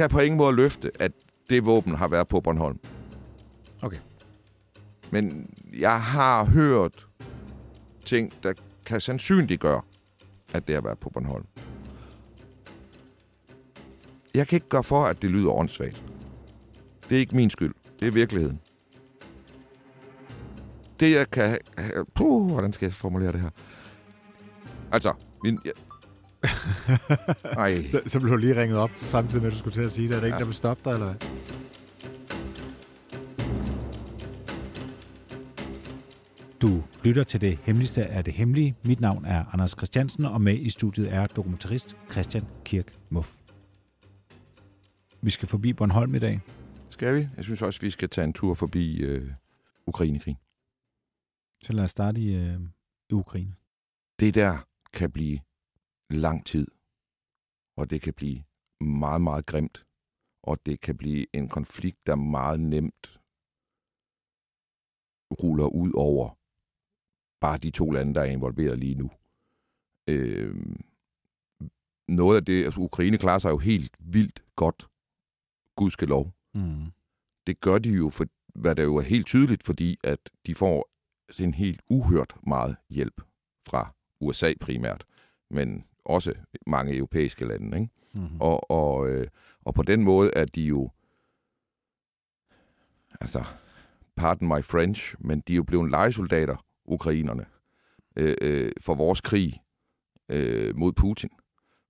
Kan på ingen måde løfte, at det våben har været på Bornholm. Okay. Men jeg har hørt ting, der kan sandsynliggøre, at det har været på Bornholm. Jeg kan ikke gøre for, at det lyder åndssvagt. Det er ikke min skyld. Det er virkeligheden. Det, jeg kan... Puh, hvordan skal jeg formulere det her? Altså, min... Ej, Så, så blev du lige ringet op, samtidig med, at du skulle til at sige det. Er der ikke, Ja. der vil stoppe dig, eller hvad? Du lytter til det hemmeligste af det hemmelige. Mit navn er Anders Christiansen, og med i studiet er dokumentarist Christian Kirk Muff. Vi skal forbi Bornholm i dag. skal vi? Jeg synes også, vi skal tage en tur forbi øh, Ukrainekrigen. Så lad os starte i, øh, i Ukraine. det der kan blive lang tid, og det kan blive meget, meget grimt, og det kan blive en konflikt, der meget nemt ruller ud over bare de to lande, der er involveret lige nu. Øh, noget af det, altså Ukraine klarer sig jo helt vildt godt, gudskelov. Mm. Det gør de jo, for, hvad der jo er helt tydeligt, fordi at de får en helt uhørt meget hjælp fra USA primært, men også mange europæiske lande. Ikke? Mm-hmm. Og, og, øh, og på den måde er de jo, altså, pardon my French, men de er jo blevet legesoldater, ukrainerne, øh, øh, for vores krig øh, mod Putin.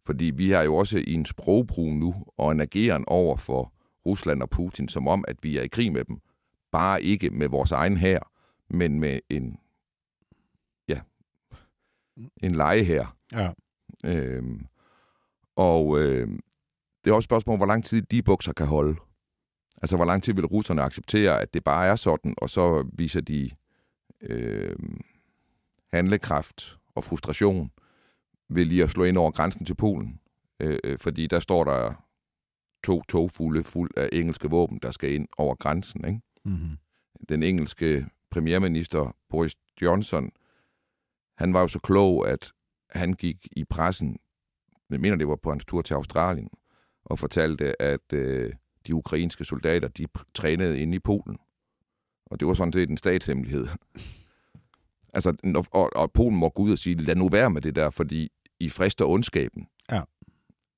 Fordi vi har jo også i en sprogbrug nu, og en ageren over for Rusland og Putin, som om, at vi er i krig med dem. Bare ikke med vores egen hær, men med en, ja, en lege her. Ja. Øhm, og øh, det er også et spørgsmål, hvor lang tid de bukser kan holde. Altså, hvor lang tid vil russerne acceptere, at det bare er sådan, og så viser de øh, handlekraft og frustration ved lige at slå ind over grænsen til Polen. Øh, øh, fordi der står der to togfulde fuld af engelske våben, der skal ind over grænsen. Ikke? Mm-hmm. den engelske premierminister Boris Johnson, han var jo så klog, at han gik i pressen, jeg mener det var på hans tur til Australien, og fortalte, at øh, de ukrainske soldater, de trænede inde i Polen. Og det var sådan set en statshemmelighed. altså, når- og, og Polen må gå ud og sige, lad nu være med det der, fordi I frister ondskaben. Ja.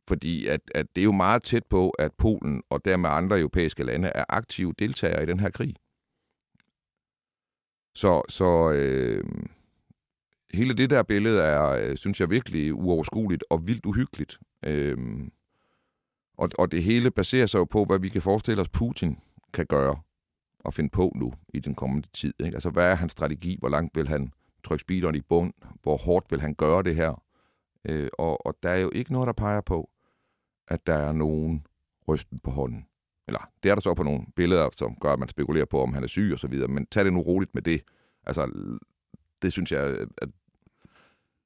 Fordi at, at det er jo meget tæt på, at Polen og dermed andre europæiske lande er aktive deltagere i den her krig. Så, så øh, hele det der billede er, øh, synes jeg, virkelig uoverskueligt og vildt uhyggeligt. Øhm, og, og det hele baserer sig jo på, hvad vi kan forestille os, Putin kan gøre og finde på nu i den kommende tid. Ikke? Altså, hvad er hans strategi? Hvor langt vil han trykke speederen i bund? Hvor hårdt vil han gøre det her? Øh, og, og der er jo ikke noget, der peger på, at der er nogen rysten på hånden. Eller det er der så på nogle billeder, som gør, at man spekulerer på, om han er syg og så videre. Men tag det nu roligt med det. Altså, det synes jeg... At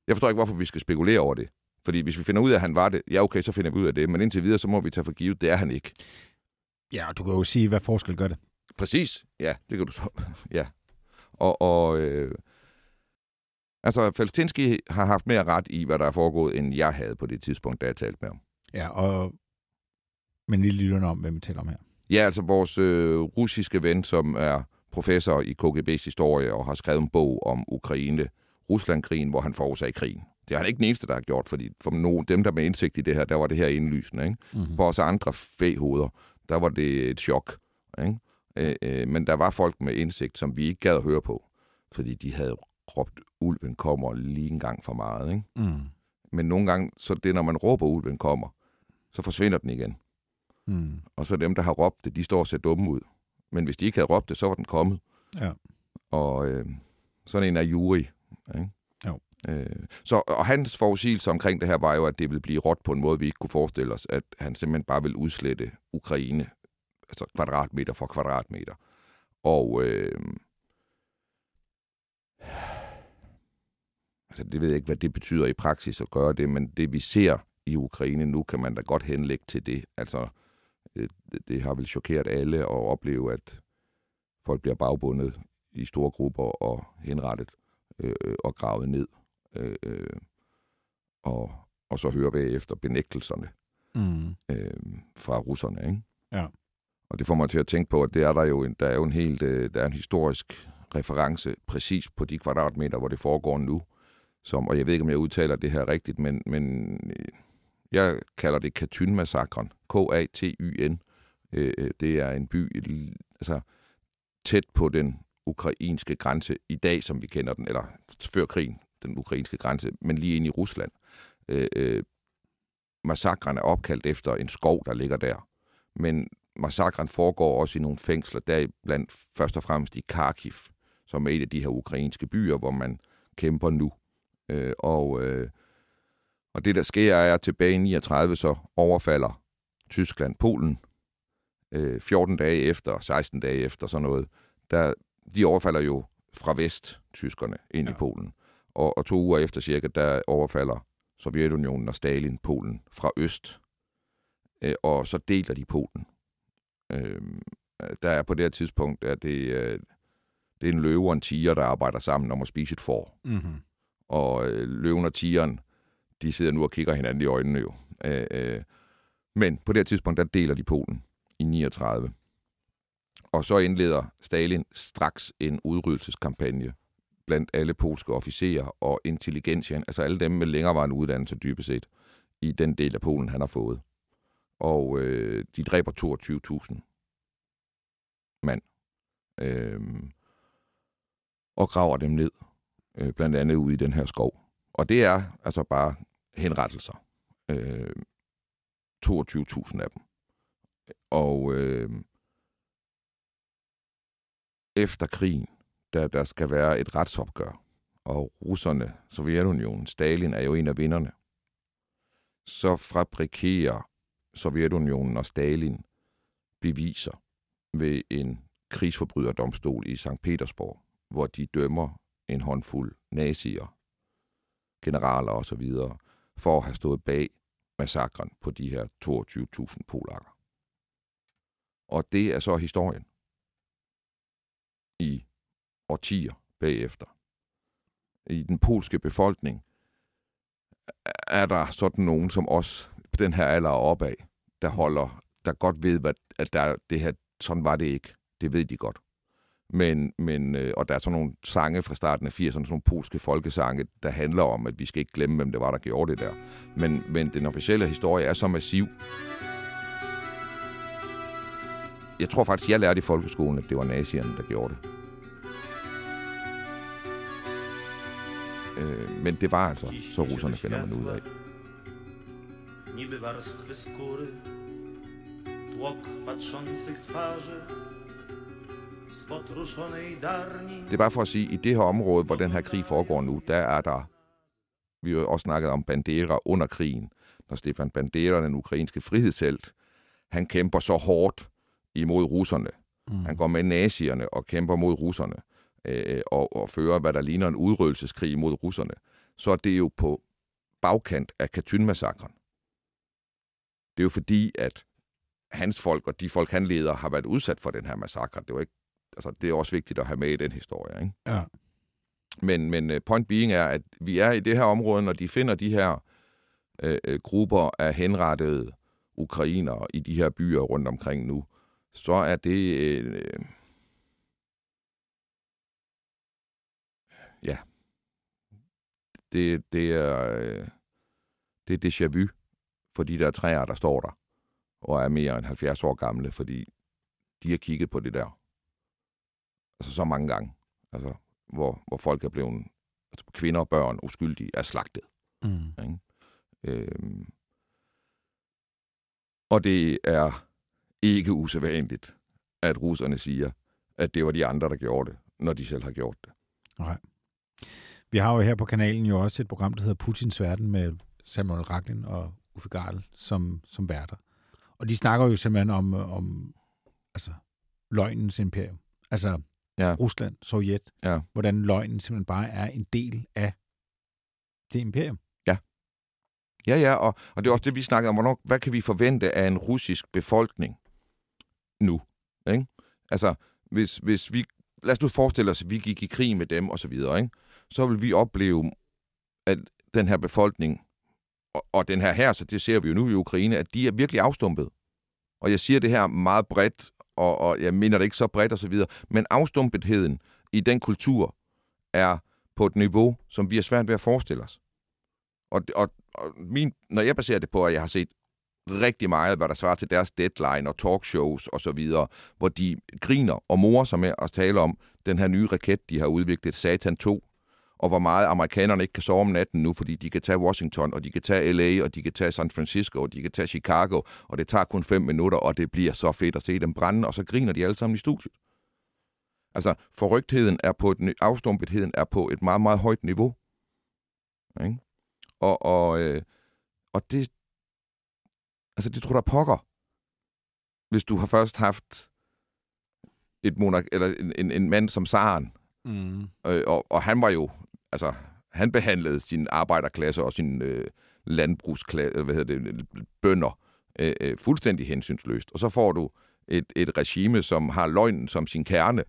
jeg forstår ikke, hvorfor vi skal spekulere over det. Fordi hvis vi finder ud af, at han var det, ja okay, så finder vi ud af det. Men indtil videre, så må vi tage for givet, det er han ikke. Ja, og du kan jo sige, hvad forskel gør det. Præcis. Ja, det kan du så. ja. Og, og øh, altså, Falstinski har haft mere ret i, hvad der er foregået, end jeg havde på det tidspunkt, da jeg talte med ham. Ja, og... Men lige lytterne om, hvem vi taler om her. Ja, altså vores øh, russiske ven, som er professor i KGB's historie og har skrevet en bog om Ukraine, Ruslandkrigen, hvor han forårsagde krigen. Det er han ikke den eneste, der har gjort, fordi for nogen, dem, der med indsigt i det her, der var det her indlysende. Ikke? Mm-hmm. For os andre fæhoveder, der var det et chok. Ikke? Øh, øh, men der var folk med indsigt, som vi ikke gad at høre på, fordi de havde råbt, ulven kommer lige en gang for meget. Ikke? Mm. Men nogle gange, så det, når man råber, ulven kommer, så forsvinder den igen. Mm. Og så dem, der har råbt det, de står og ser dumme ud. Men hvis de ikke havde råbt det, så var den kommet. Ja. Og øh, sådan en er Juri. Ikke? Jo. Øh, så, og hans forudsigelse omkring det her var jo, at det ville blive råt på en måde, vi ikke kunne forestille os, at han simpelthen bare ville udslette Ukraine, altså kvadratmeter for kvadratmeter. Og øh, altså det ved jeg ikke, hvad det betyder i praksis at gøre det, men det vi ser i Ukraine nu, kan man da godt henlægge til det. Altså, det, det har vel chokeret alle at opleve, at folk bliver bagbundet i store grupper og henrettet øh, og gravet ned. Øh, øh, og, og så høre bagefter benægtelserne mm. øh, fra russerne. Ikke? Ja. Og det får mig til at tænke på, at det er der jo en, der er jo en helt, øh, der er en historisk reference præcis på de kvadratmeter, hvor det foregår nu. Som, og jeg ved ikke, om jeg udtaler det her rigtigt, men, men øh, jeg kalder det Katyn-massakren. K-A-T-Y-N. Øh, øh, det er en by altså, tæt på den ukrainske grænse i dag, som vi kender den, eller før krigen, den ukrainske grænse, men lige ind i Rusland. Øh, øh, massakren er opkaldt efter en skov, der ligger der. Men massakren foregår også i nogle fængsler, der blandt først og fremmest i Kharkiv, som er et af de her ukrainske byer, hvor man kæmper nu. Øh, og, øh, og det, der sker, er, at tilbage i 39 så overfalder Tyskland Polen. Øh, 14 dage efter, 16 dage efter sådan noget, der, de overfalder jo fra vest, tyskerne, ind ja. i Polen. Og, og to uger efter cirka, der overfalder Sovjetunionen og Stalin Polen fra øst. Øh, og så deler de Polen. Øh, der er på det her tidspunkt, at det, øh, det er en løve og en tiger, der arbejder sammen om at spise et får. Mm-hmm. Og øh, løven og tigeren, de sidder nu og kigger hinanden i øjnene jo. Øh, øh, men på det her tidspunkt, der deler de Polen i 39. Og så indleder Stalin straks en udryddelseskampagne blandt alle polske officerer og intelligentien, altså alle dem med længerevarende uddannelse dybest set, i den del af Polen, han har fået. Og øh, de dræber 22.000 mand. Øh, og graver dem ned, øh, blandt andet ude i den her skov. Og det er altså bare henrettelser. Øh, 22.000 af dem. Og øh, efter krigen, da der skal være et retsopgør, og russerne, Sovjetunionen, Stalin er jo en af vinderne, så fabrikerer Sovjetunionen og Stalin beviser ved en krigsforbryderdomstol i St. Petersborg, hvor de dømmer en håndfuld nazier, generaler osv., for at have stået bag massakren på de her 22.000 polakker. Og det er så historien i årtier bagefter. I den polske befolkning er der sådan nogen som os, den her alder opad, der holder, der godt ved, hvad, at der, det her, sådan var det ikke. Det ved de godt. Men, men, øh, og der er sådan nogle sange fra starten af 80'erne, sådan nogle polske folkesange, der handler om, at vi skal ikke glemme, hvem det var, der gjorde det der. Men, men den officielle historie er så massiv. Jeg tror faktisk, jeg lærte i folkeskolen, at det var nazierne, der gjorde det. Øh, men det var altså, så russerne finder man ud af. Niby warstwy skóry, tłok patrzących twarzy, det er bare for at sige, at i det her område, hvor den her krig foregår nu, der er der, vi har også snakket om Bandera under krigen, når Stefan Bandera, den ukrainske frihedshelt, han kæmper så hårdt imod russerne. Mm. Han går med nazierne og kæmper mod russerne øh, og, og fører, hvad der ligner en udrydelseskrig mod russerne. Så er det jo på bagkant af Katyn-massakren. Det er jo fordi, at hans folk og de folk, han leder, har været udsat for den her massakre. Det var ikke altså, det er også vigtigt at have med i den historie. Ikke? Ja. Men, men øh, point being er, at vi er i det her område, når de finder de her øh, øh, grupper af henrettede ukrainere i de her byer rundt omkring nu, så er det... Øh, ja. Det, det er... Øh, det er déjà vu for de der træer, der står der, og er mere end 70 år gamle, fordi de har kigget på det der altså så mange gange, altså, hvor, hvor folk er blevet, altså kvinder og børn uskyldige, er slagtet. Mm. Ikke? Øhm, og det er ikke usædvanligt, at russerne siger, at det var de andre, der gjorde det, når de selv har gjort det. Nej. Vi har jo her på kanalen jo også et program, der hedder Putins Verden med Samuel Raklin og Uffe Garl som, som værter. Og de snakker jo simpelthen om, om altså, løgnens imperium. Altså ja. Rusland, Sovjet. Ja. Hvordan løgnen simpelthen bare er en del af det imperium. Ja. Ja, ja, og, og det er også det, vi snakker om. Hvornår, hvad kan vi forvente af en russisk befolkning nu? Ikke? Altså, hvis, hvis vi... Lad os nu forestille os, at vi gik i krig med dem og så videre, ikke? så vil vi opleve, at den her befolkning og, og den her her, så det ser vi jo nu i Ukraine, at de er virkelig afstumpet. Og jeg siger det her meget bredt, og, og jeg mener det ikke så bredt og så videre, men afstumpetheden i den kultur er på et niveau, som vi er svært ved at forestille os. Og, og, og min, når jeg baserer det på, at jeg har set rigtig meget, hvad der svarer til deres deadline og talkshows og så videre, hvor de griner og morer sig med at tale om den her nye raket, de har udviklet, Satan 2, og hvor meget amerikanerne ikke kan sove om natten nu, fordi de kan tage Washington, og de kan tage LA, og de kan tage San Francisco, og de kan tage Chicago, og det tager kun fem minutter, og det bliver så fedt at se dem brænde, og så griner de alle sammen i studiet. Altså, forrygtheden er på et, afstumpetheden er på et meget, meget højt niveau. Ikke? Og, og, øh, og det, altså det tror der pokker, hvis du har først haft et monark, eller en, en, en mand som Saren, mm. øh, og, og han var jo altså, han behandlede sin arbejderklasse og sin øh, landbrugsklasse, hvad hedder det, bønder øh, øh, fuldstændig hensynsløst. Og så får du et, et regime, som har løgnen som sin kerne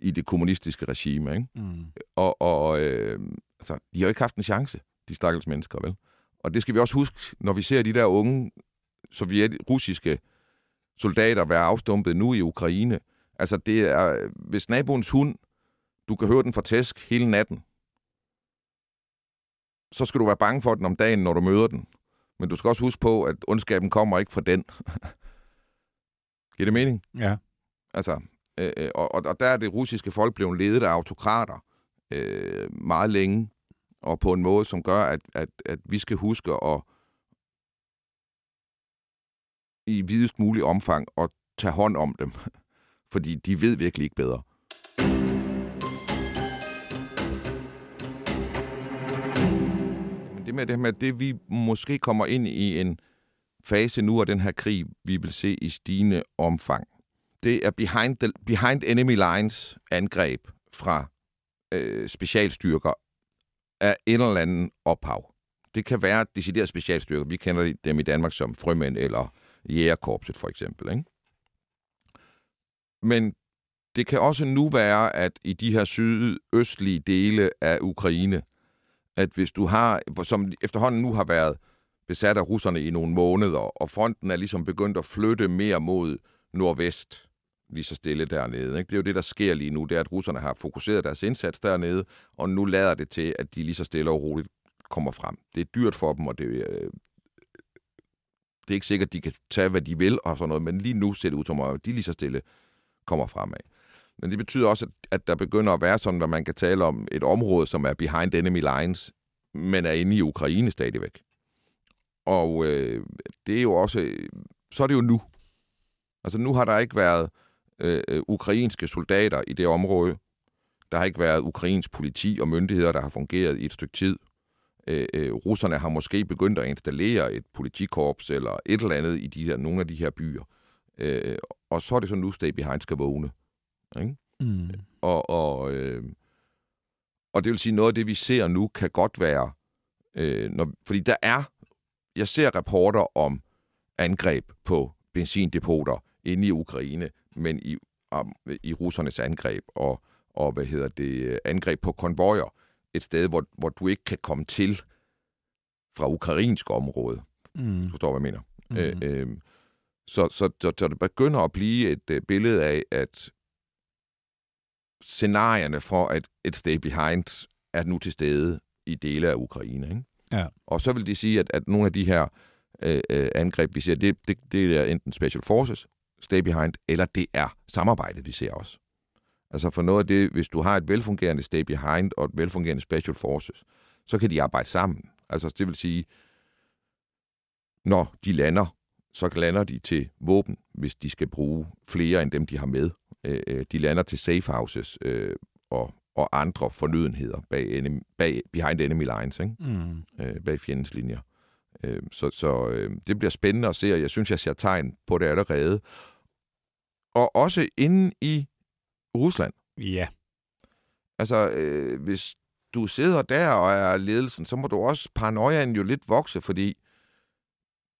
i det kommunistiske regime. Ikke? Mm. Og, og øh, altså, de har jo ikke haft en chance, de stakkels mennesker, vel? Og det skal vi også huske, når vi ser de der unge sovjet russiske soldater være afstumpet nu i Ukraine. Altså, det er, hvis naboens hund, du kan høre den for tæsk hele natten, så skal du være bange for den om dagen, når du møder den. Men du skal også huske på, at ondskaben kommer ikke fra den. Giver det mening? Ja. Altså, øh, øh, og, og der er det russiske folk blevet ledet af autokrater øh, meget længe, og på en måde, som gør, at, at, at vi skal huske at i videst mulig omfang at tage hånd om dem. Fordi de ved virkelig ikke bedre. Men det med det med, det vi måske kommer ind i en fase nu af den her krig, vi vil se i stigende omfang. Det er behind, the, behind enemy lines angreb fra øh, specialstyrker af en eller anden ophav. Det kan være deciderede specialstyrker. Vi kender dem i Danmark som frømænd eller jægerkorpset for eksempel. Ikke? Men det kan også nu være, at i de her sydøstlige dele af Ukraine, at hvis du har, som efterhånden nu har været besat af russerne i nogle måneder, og fronten er ligesom begyndt at flytte mere mod nordvest, lige så stille dernede. Ikke? Det er jo det, der sker lige nu, det er, at russerne har fokuseret deres indsats dernede, og nu lader det til, at de lige så stille og roligt kommer frem. Det er dyrt for dem, og det, øh, det er ikke sikkert, at de kan tage, hvad de vil og sådan noget, men lige nu ser det ud som om, de lige så stille kommer fremad. Men det betyder også, at der begynder at være sådan, hvad man kan tale om et område, som er behind enemy lines, men er inde i Ukraine stadigvæk. Og øh, det er jo også, så er det jo nu. Altså nu har der ikke været øh, øh ukrainske soldater i det område. Der har ikke været ukrainsk politi og myndigheder, der har fungeret i et stykke tid. Øh, øh, russerne har måske begyndt at installere et politikorps eller et eller andet i de der, nogle af de her byer. Øh, og så er det så nu, Stay Behind skal vågne. Ikke? Mm. Og, og, øh, og det vil sige, noget af det, vi ser nu, kan godt være, øh, når, fordi der er, jeg ser rapporter om angreb på benzindepoter inde i Ukraine, men i, om, i russernes angreb, og, og hvad hedder det, angreb på konvojer, et sted, hvor, hvor du ikke kan komme til fra ukrainsk område. Mm. Du forstår, hvad jeg mener. Mm. Øh, øh, så, så, så, så det begynder at blive et øh, billede af, at scenarierne for, at et stay behind er nu til stede i dele af Ukraine. Ikke? Ja. Og så vil det sige, at, at nogle af de her øh, øh, angreb, vi ser, det, det, det er enten Special Forces, Stay Behind, eller det er samarbejdet, vi ser også. Altså for noget af det, hvis du har et velfungerende Stay Behind og et velfungerende Special Forces, så kan de arbejde sammen. Altså det vil sige, når de lander, så lander de til våben, hvis de skal bruge flere end dem, de har med. Øh, øh, de lander til safe houses, øh, og og andre fornødenheder bag, enemy, bag behind enemy lines, ikke? Mm. Bag fjendens linjer. Så så det bliver spændende at se, og jeg synes, jeg ser tegn på det allerede. Og også inde i Rusland. Ja. Altså, øh, hvis du sidder der og er ledelsen, så må du også paranoiaen jo lidt vokse, fordi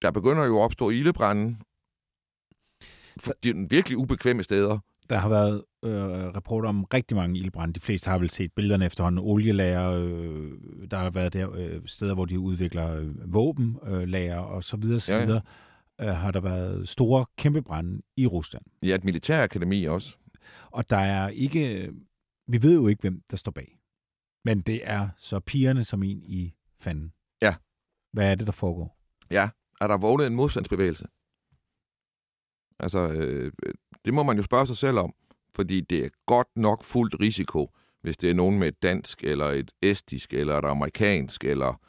der begynder jo at opstå ildebrænde. For de er virkelig ubekvemme steder. Der har været øh, rapporter om rigtig mange ildbrænde. De fleste har vel set billederne efterhånden. Olielager, øh, der har været der øh, steder, hvor de udvikler øh, våbenlager øh, og så videre, så Ja, ja. videre. Øh, har der været store kæmpe brænde i Rusland. Ja, et militærakademi også. Og der er ikke... Vi ved jo ikke, hvem der står bag. Men det er så pigerne som en i fanden. Ja. Hvad er det, der foregår? Ja, er der vågnet en modstandsbevægelse? Altså, øh, det må man jo spørge sig selv om, fordi det er godt nok fuldt risiko, hvis det er nogen med et dansk, eller et estisk, eller et amerikansk, eller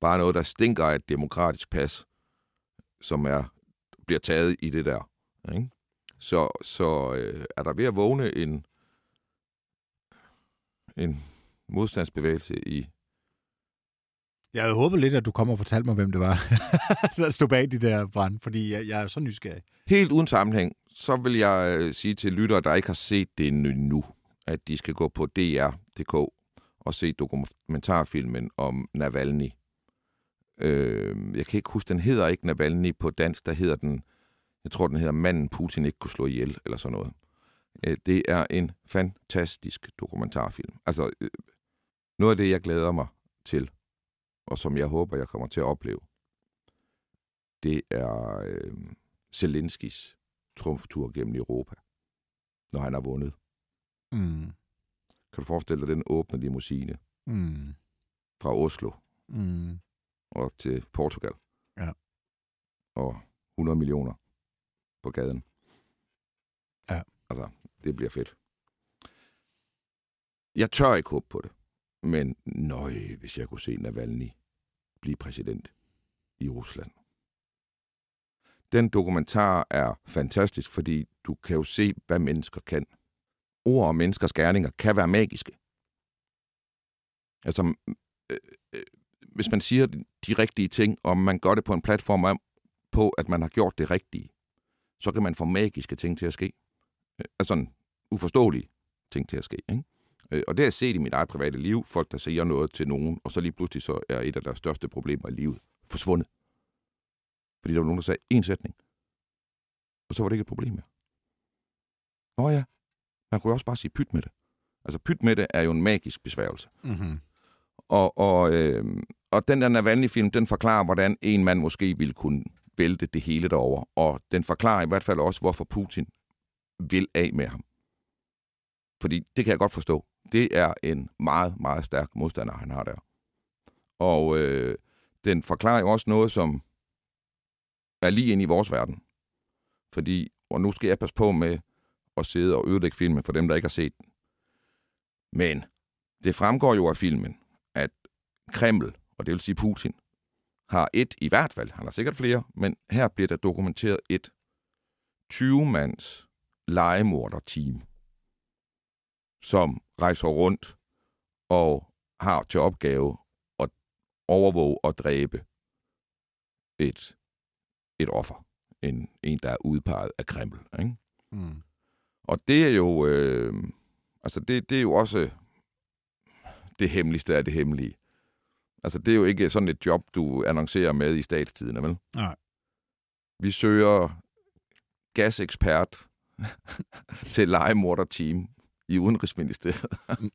bare noget, der stinker af et demokratisk pas, som er, bliver taget i det der. Ikke? Så, så øh, er der ved at vågne en, en modstandsbevægelse i Jeg havde håbet lidt, at du kommer og fortalte mig, hvem det var, der stod bag de der brænde, fordi jeg, jeg er så nysgerrig. Helt uden sammenhæng, så vil jeg øh, sige til lyttere, der ikke har set det endnu, at de skal gå på DR.dk og se dokumentarfilmen om Navalny. Øh, jeg kan ikke huske, den hedder ikke Navalny på dansk, der hedder den, jeg tror, den hedder Manden Putin ikke kunne slå ihjel, eller sådan noget. Øh, det er en fantastisk dokumentarfilm. Altså, øh, noget af det, jeg glæder mig til, og som jeg håber, jeg kommer til at opleve, det er øh, Zelenskis trumftur gennem Europa, når han har vundet. Mm. Kan du forestille dig den åbne limousine Mm. fra Oslo Mm. og til Portugal? Ja. Og 100 millioner på gaden. Ja. Altså, det bliver fedt. Jeg tør ikke håbe på det. Men nøj, hvis jeg kunne se Navalny blive præsident i Rusland. Den dokumentar er fantastisk, fordi du kan jo se, hvad mennesker kan. Ord og menneskers gerninger kan være magiske. Altså, øh, øh, hvis man siger de rigtige ting, og man gør det på en platform på, at man har gjort det rigtige, så kan man få magiske ting til at ske. Øh, Altså sådan uforståelige ting til at ske. Ikke? Øh, Og det har jeg set i mit eget private liv, folk der siger noget til nogen, og så lige pludselig så er et af deres største problemer i livet forsvundet. Fordi der var nogen, der sagde en sætning. Og så var det ikke et problem mere. Nå ja, man kunne også bare sige pyt med det. Altså pyt med det er jo en magisk besværgelse. Mm-hmm. Og, og, øh, og den der Navalny-film, den forklarer, hvordan en mand måske ville kunne vælte det hele derover. Og den forklarer i hvert fald også, hvorfor Putin vil af med ham. Fordi det kan jeg godt forstå. Det er en meget, meget stærk modstander, han har der. Og øh, den forklarer jo også noget, som er lige ind i vores verden. Fordi, og nu skal jeg passe på med at sidde og ødelægge filmen for dem, der ikke har set den. Men det fremgår jo af filmen, at Kreml, og det vil sige Putin, har et i hvert fald, han har sikkert flere, men her bliver der dokumenteret et 20-mands legemorder-team, som rejser rundt og har til opgave at overvåge og dræbe et, et offer. En, en, der er udpeget af Kreml. Ikke? Mm. Og det er jo, øh, altså det, det er jo også det hemmeligste af det hemmelige. Altså det er jo ikke sådan et job, du annoncerer med i statstiden, vel? Nej. Vi søger gasekspert til legemorder-team i Udenrigsministeriet.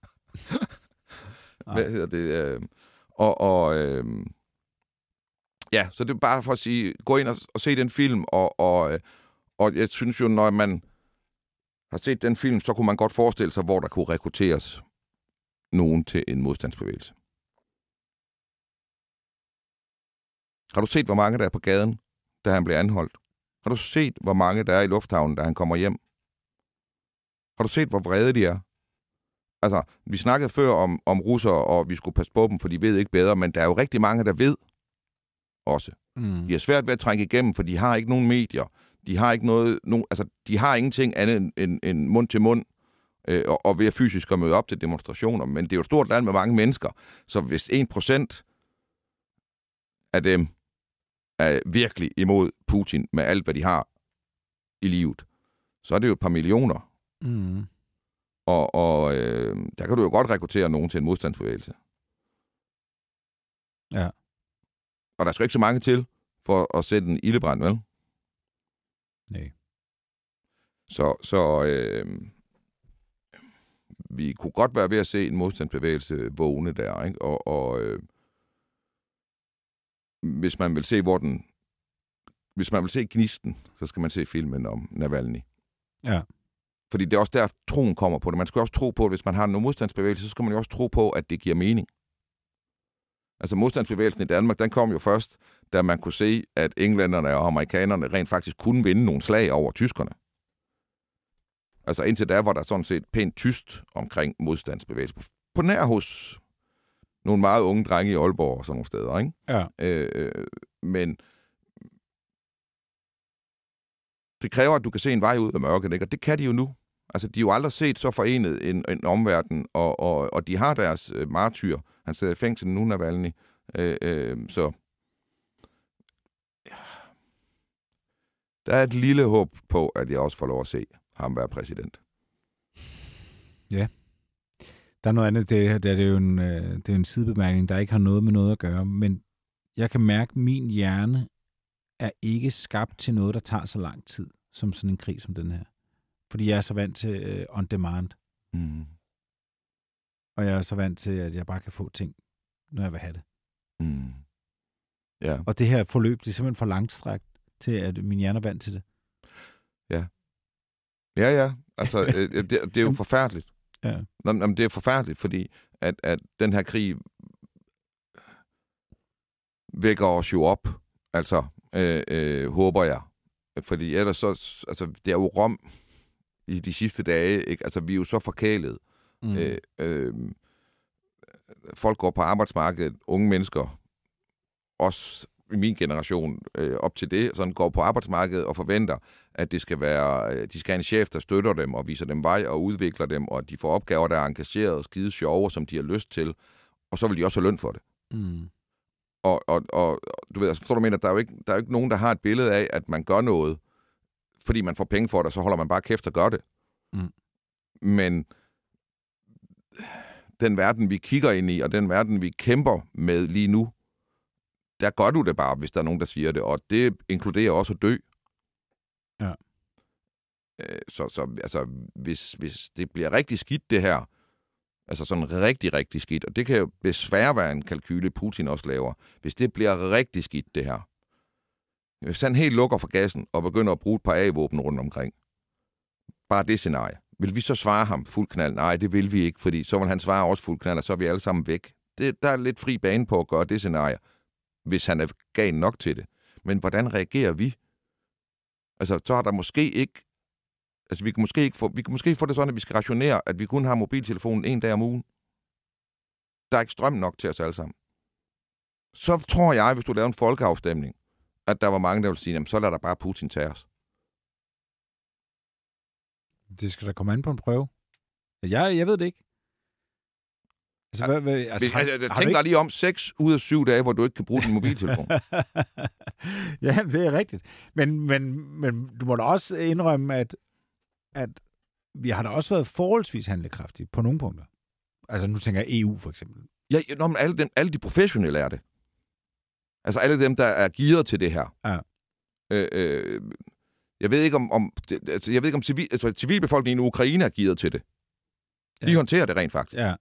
Hvad hedder det? øh, Og, og øh, ja, så det er bare for at sige, gå ind og, og se den film, og, og, øh, og jeg synes jo, når man har set den film, så kunne man godt forestille sig, hvor der kunne rekrutteres nogen til en modstandsbevægelse. Har du set, hvor mange der er på gaden, da han bliver anholdt? Har du set, hvor mange der er i lufthavnen, da han kommer hjem? Har du set, hvor vrede de er? Altså, vi snakkede før om, om russere, og vi skulle passe på dem, for de ved ikke bedre, men der er jo rigtig mange, der ved også. Mm. De har svært ved at trænge igennem, for de har ikke nogen medier. De har ikke noget, no, altså, de har ingenting andet end, end, end mund til mund, øh, og, og ved at fysisk at møde op til demonstrationer. Men det er jo et stort land med mange mennesker, så hvis 1% af dem er virkelig imod Putin med alt, hvad de har i livet, så er det jo et par millioner. Mm. Og, og øh, der kan du jo godt rekruttere nogen til en modstandsbevægelse. Ja. Og der skal ikke så mange til for at sætte en ildebrand, vel? Nej. Så, så øh, vi kunne godt være ved at se en modstandsbevægelse vågne der, ikke? Og, og øh, hvis man vil se, hvor den... Hvis man vil se gnisten, så skal man se filmen om Navalny. Ja. Fordi det er også der, troen kommer på det. Man skal også tro på, at hvis man har en modstandsbevægelse, så skal man jo også tro på, at det giver mening. Altså modstandsbevægelsen i Danmark, den kom jo først, da man kunne se, at englænderne og amerikanerne rent faktisk kunne vinde nogle slag over tyskerne. Altså indtil da var der sådan set pænt tyst omkring modstandsbevægelsen. På nær hos nogle meget unge drenge i Aalborg og sådan nogle steder, ikke? Ja. Øh, øh, men det kræver, at du kan se en vej ud af mørket, ikke? og det kan de jo nu. Altså, de har jo aldrig set så forenet en, en omverden, og, og, og de har deres øh, martyr. Han sidder i fængsel nu, Navalny. Øh, øh, så der er et lille håb på, at jeg også får lov at se ham være præsident. Der er noget andet, det, her, det, er, det jo en, øh, det er en sidebemærkning, der ikke har noget med noget at gøre, men jeg kan mærke, at min hjerne er ikke skabt til noget, der tager så lang tid, som sådan en krig som den her. Fordi jeg er så vant til øh, on demand, Mm. og jeg er så vant til, at jeg bare kan få ting, når jeg vil have det. Mm. Ja. Og det her forløb, det er simpelthen for langstrækt til, at min hjerne er vant til det. Ja, ja. Altså, øh, det, det er jo forfærdeligt. Ja. Nå, men det er forfærdeligt, fordi at, at den her krig vækker os jo op. Altså, øh, øh, håber jeg. Fordi ellers så, altså, det er jo Rom i de sidste dage, ikke? Altså, vi er jo så forkælet. Mm. Øh, øh, folk går på arbejdsmarkedet, unge mennesker, også min generation, øh, op til det, sådan går på arbejdsmarkedet og forventer, at det skal være, øh, de skal have en chef, der støtter dem og viser dem vej og udvikler dem, og at de får opgaver, der er engageret og skide sjove, som de har lyst til, og så vil de også have løn for det. Mm. Og, og, og du ved, altså, forstår du, mener, der er, jo ikke, der er jo ikke nogen, der har et billede af, at man gør noget, fordi man får penge for det, og så holder man bare kæft og gør det. Mm. Men den verden, vi kigger ind i, og den verden, vi kæmper med lige nu, der gør du det bare, hvis der er nogen, der siger det. Og det inkluderer også at dø. Ja. Øh, Så, så altså, hvis, hvis det bliver rigtig skidt, det her, altså sådan rigtig, rigtig skidt, og det kan jo desværre være en kalkyle, Putin også laver, hvis det bliver rigtig skidt, det her, hvis han helt lukker for gassen og begynder at bruge et par A-våben rundt omkring, bare det scenarie, vil vi så svare ham fuld knald? Nej, det vil vi ikke, fordi så vil han svare også fuld knald, og så er vi alle sammen væk. Det, der er lidt fri bane på at gøre det scenarie, hvis han er gal nok til det. Men hvordan reagerer vi? Altså, så har der måske ikke... Altså, vi kan måske, ikke få, vi kan måske få det sådan, at vi skal rationere, at vi kun har mobiltelefonen en dag om ugen. Der er ikke strøm nok til os alle sammen. Så tror jeg, hvis du laver en folkeafstemning, at der var mange, der ville sige, jamen, så lader der bare Putin tage os. Det skal da komme an på en prøve. Jeg, jeg ved det ikke. Altså, hvad, hvad, altså, har, altså, har tænk ikke- dig lige om 6 ud af 7 dage, hvor du ikke kan bruge din mobiltelefon. ja, det er rigtigt. Men, men, men du må da også indrømme, at, at vi har da også været forholdsvis handlekraftige på nogle punkter. Altså nu tænker jeg EU for eksempel. Ja, nå, men alle, den, alle de professionelle er det. Altså alle dem, der er gearet til det her. Ja. Øh, øh, jeg ved ikke om, om altså, jeg ved ikke om civil, altså, civilbefolkningen i Ukraine er gearet til det. De Ja. håndterer det rent faktisk. Ja,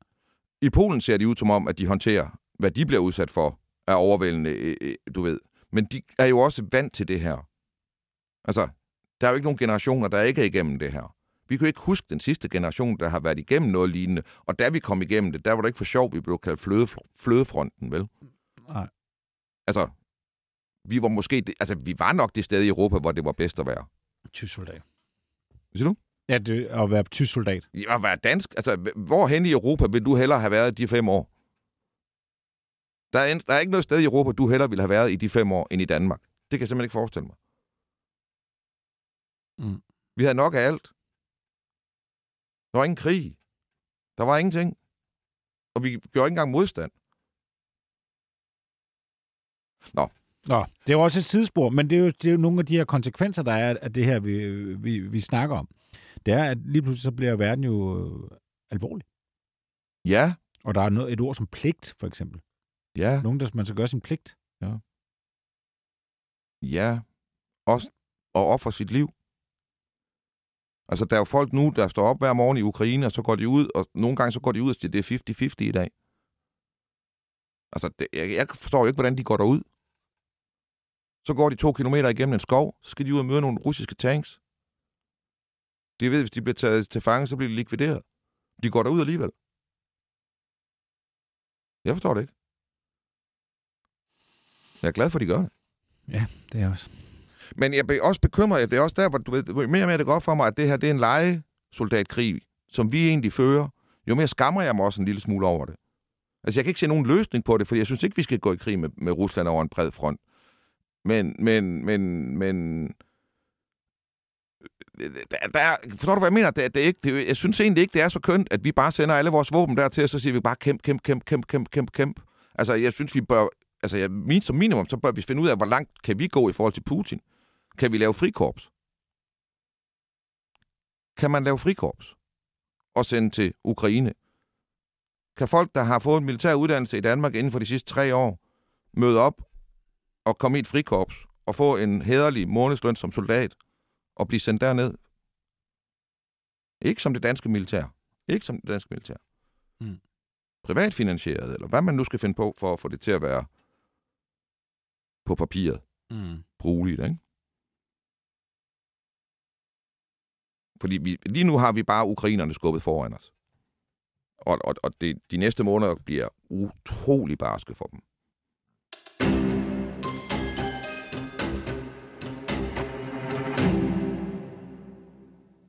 I Polen ser de ud som om, at de håndterer, hvad de bliver udsat for, er overvældende, øh, øh, du ved. Men de er jo også vant til det her. Altså, der er jo ikke nogen generationer, der ikke er igennem det her. Vi kan jo ikke huske den sidste generation, der har været igennem noget lignende. Og da vi kom igennem det, der var det ikke for sjov, vi blev kaldt fløde, flødefronten, vel? nej. Altså, vi var måske, det, altså, vi var nok det sted i Europa, hvor det var bedst at være. Tysk soldat. Hvad siger du? Ja, det, at være tysk soldat. At være dansk? Altså, hvor hen i Europa vil du hellere have været de fem år? Der er, en, der er ikke noget sted i Europa, du hellere ville have været i de fem år, end i Danmark. Det kan jeg simpelthen ikke forestille mig. Mm. Vi havde nok af alt. Der var ingen krig. Der var ingenting. Og vi gjorde ikke engang modstand. Nå. Nå, det er jo også et sidespor, men det er jo, det er jo nogle af de her konsekvenser, der er af det her, vi, vi, vi snakker om. Det er, at lige pludselig så bliver verden jo øh, alvorlig. Ja, Og der er noget, et ord som pligt, for eksempel. ja, Nogen, der man skal gøre sin pligt. ja. Også at ofre sit liv. Altså, der er jo folk nu, der står op hver morgen i Ukraine, og så går de ud, og nogle gange så går de ud og siger, det er 50-50 i dag. Altså, det, jeg, jeg forstår jo ikke, hvordan de går derud. Så går de to kilometer igennem en skov, så skal de ud og møde nogle russiske tanks. De ved, hvis de bliver taget til fange, så bliver de likvideret. De går derud alligevel. Jeg forstår det ikke. Jeg er glad for, at de gør det. Ja, det er også. Men jeg er også bekymret, det er også der, hvor du ved, mere og mere det går op for mig, at det her det er en legesoldatkrig, som vi egentlig fører. Jo mere skammer jeg mig også en lille smule over det. Altså, jeg kan ikke se nogen løsning på det, for jeg synes ikke, vi skal gå i krig med, med Rusland over en bred front. Men, men, men, men... Der, der, forstår du, hvad jeg mener? Det, det er ikke, det, jeg synes egentlig ikke, det er så kønt, at vi bare sender alle vores våben dertil, og så siger vi bare kæmp, kæmp, kæmp, kæmp, kæmp, kæmp, kæmp. Altså, jeg synes, vi bør... Altså, jeg, min, som minimum, så bør vi finde ud af, hvor langt kan vi gå i forhold til Putin. Kan vi lave frikorps? Kan man lave frikorps? Og sende til Ukraine? Kan folk, der har fået en militær uddannelse i Danmark inden for de sidste tre år, møde op og komme i et frikorps og få en hederlig månedsløn som soldat og blive sendt derned? Ikke som det danske militær. Ikke som det danske militær. Mm. Privatfinansieret, eller hvad man nu skal finde på for at få det til at være på papiret Mm. brugeligt, ikke? Fordi vi, lige nu har vi bare ukrainerne skubbet foran os. Og, og, og det, de næste måneder bliver utrolig barske for dem.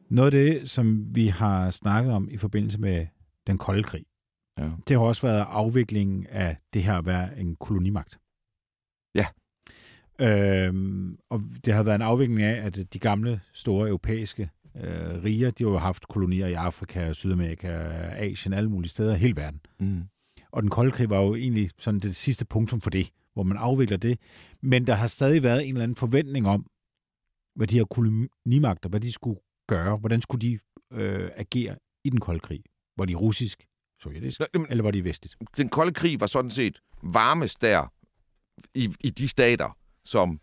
Noget af det, som vi har snakket om i forbindelse med den kolde krig, Ja. det har også været afviklingen af det her at være en kolonimagt. Ja. Øhm, og det har været en afvikling af, at de gamle, store europæiske øh, riger, de har jo haft kolonier i Afrika, Sydamerika, Asien, alle mulige steder, hele verden. Mm. Og den kolde krig var jo egentlig sådan det sidste punktum for det, hvor man afvikler det. Men der har stadig været en eller anden forventning om, hvad de her kolonimagter, hvad de skulle gøre, hvordan skulle de øh, agere i den kolde krig. Var de russisk, sovjetisk, Nå, jamen, eller var de vestligt? Den kolde krig var sådan set varmest der i, i de stater, som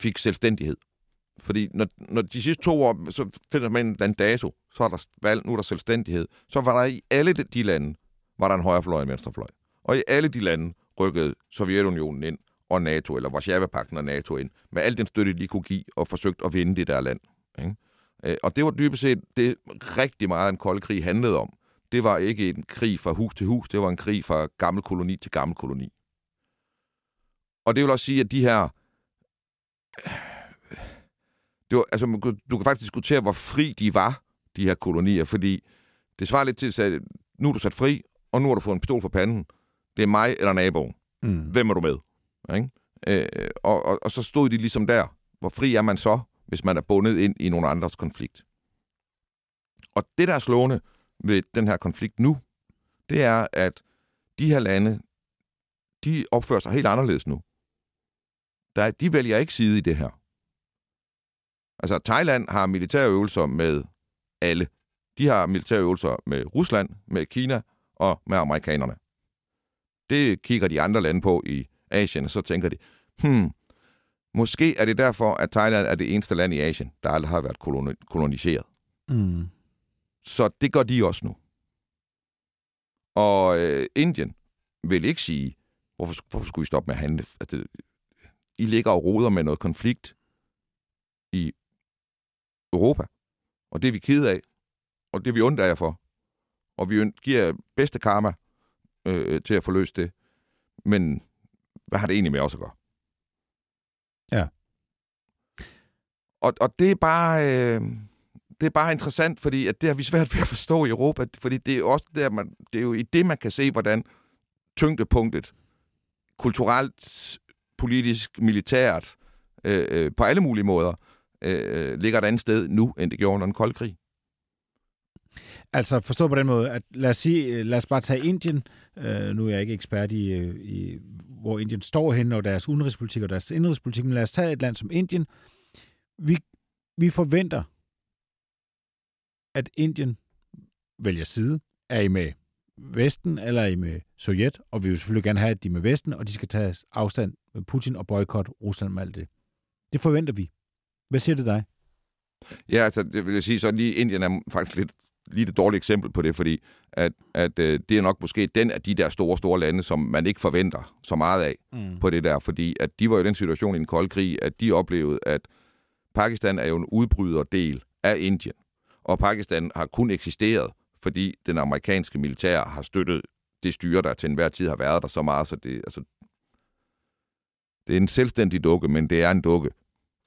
fik selvstændighed. Fordi når, når de sidste to år, så finder man en anden dato, så er der valg, nu er der selvstændighed. Så var der i alle de, de lande, var der en højrefløj og en venstrefløj. Og i alle de lande rykkede Sovjetunionen ind, og NATO, eller Varsjava-pakten og NATO ind, med al den støtte, de kunne give, og forsøgt at vinde det der land. Ikke? Øh, Og det var dybest set det rigtig meget, en kold krig handlede om. Det var ikke en krig fra hus til hus, det var en krig fra gammel koloni til gammel koloni. Og det vil også sige, at de her... Det var, altså, du kan faktisk diskutere, hvor fri de var, de her kolonier, fordi det svarer lidt til, at nu er du sat fri, og nu har du fået en pistol for panden. Det er mig eller naboen. Mm. Hvem er du med? Ikke? Øh, og, og, og så stod de ligesom der. Hvor fri er man så, hvis man er bundet ind i nogle andres konflikt? Og det, der er slående ved den her konflikt nu, det er, at de her lande, de opfører sig helt anderledes nu. Der, de vælger ikke side i det her. Altså, Thailand har militære øvelser med alle. De har militære øvelser med Rusland, med Kina og med amerikanerne. Det kigger de andre lande på i Asien, og så tænker de, hmm, måske er det derfor, at Thailand er det eneste land i Asien, der aldrig har været koloni- koloniseret. Mm. Så det gør de også nu. Og øh, Indien vil ikke sige, hvorfor, hvorfor skulle I stoppe med at handle? Altså, I ligger og roder med noget konflikt i Europa. Og det er vi ked af. Og det er vi ondt af jer for. Og vi giver bedste karma øh, til at få løst det. Men hvad har det egentlig med os at gøre? Ja. Og, og det er bare... Øh, det er bare interessant, fordi at det har vi svært ved at forstå i Europa, fordi det er også der, man, det er jo i det, man kan se, hvordan tyngdepunktet kulturelt, politisk, militært, øh, øh, på alle mulige måder, øh, ligger et andet sted nu, end det gjorde under den kolde krig. Altså forstå på den måde, at lad os, sige, lad os bare tage Indien. Øh, nu er jeg ikke ekspert i, øh, i, hvor Indien står hen, og deres udenrigspolitik og deres indrigspolitik, men lad os tage et land som Indien. Vi, vi forventer, at Indien vælger side. Er I med Vesten, eller er I med Sovjet? Og vi vil selvfølgelig gerne have, at de er med Vesten, og de skal tage afstand med Putin og boykotte Rusland med alt det. Det forventer vi. Hvad siger det dig? Ja, altså, det vil jeg sige, så lige Indien er faktisk lidt lige et dårligt eksempel på det, fordi at, at øh, det er nok måske den af de der store, store lande, som man ikke forventer så meget af mm. på det der, fordi at de var jo i den situation i en kold krig, at de oplevede, at Pakistan er jo en udbryderdel af Indien, og Pakistan har kun eksisteret, fordi den amerikanske militær har støttet det styre, der til enhver tid har været der så meget, så det, altså, det er en selvstændig dukke, men det er en dukke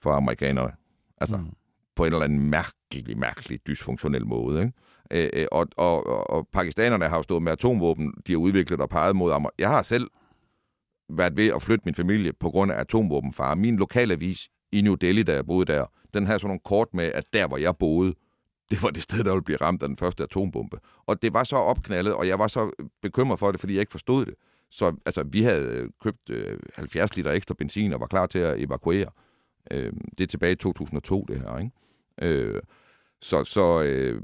for amerikanerne. Altså, mm på en eller anden mærkelig, mærkelig dysfunktionel måde. Ikke? Øh, øh og, og, og pakistanerne har jo stået med atomvåben, de har udviklet og peget mod Amer- Jeg har selv været ved at flytte min familie på grund af atomvåbenfare. Min lokalavis i New Delhi, da jeg boede der, den havde sådan nogle kort med, at der, hvor jeg boede, det var det sted, der ville blive ramt af den første atombombe. Og det var så opknaldet, og jeg var så bekymret for det, fordi jeg ikke forstod det. Så altså, vi havde øh, købt øh, 70 liter ekstra benzin og var klar til at evakuere. Øh, det er tilbage i 2002, det her. Ikke? Øh, så så øh,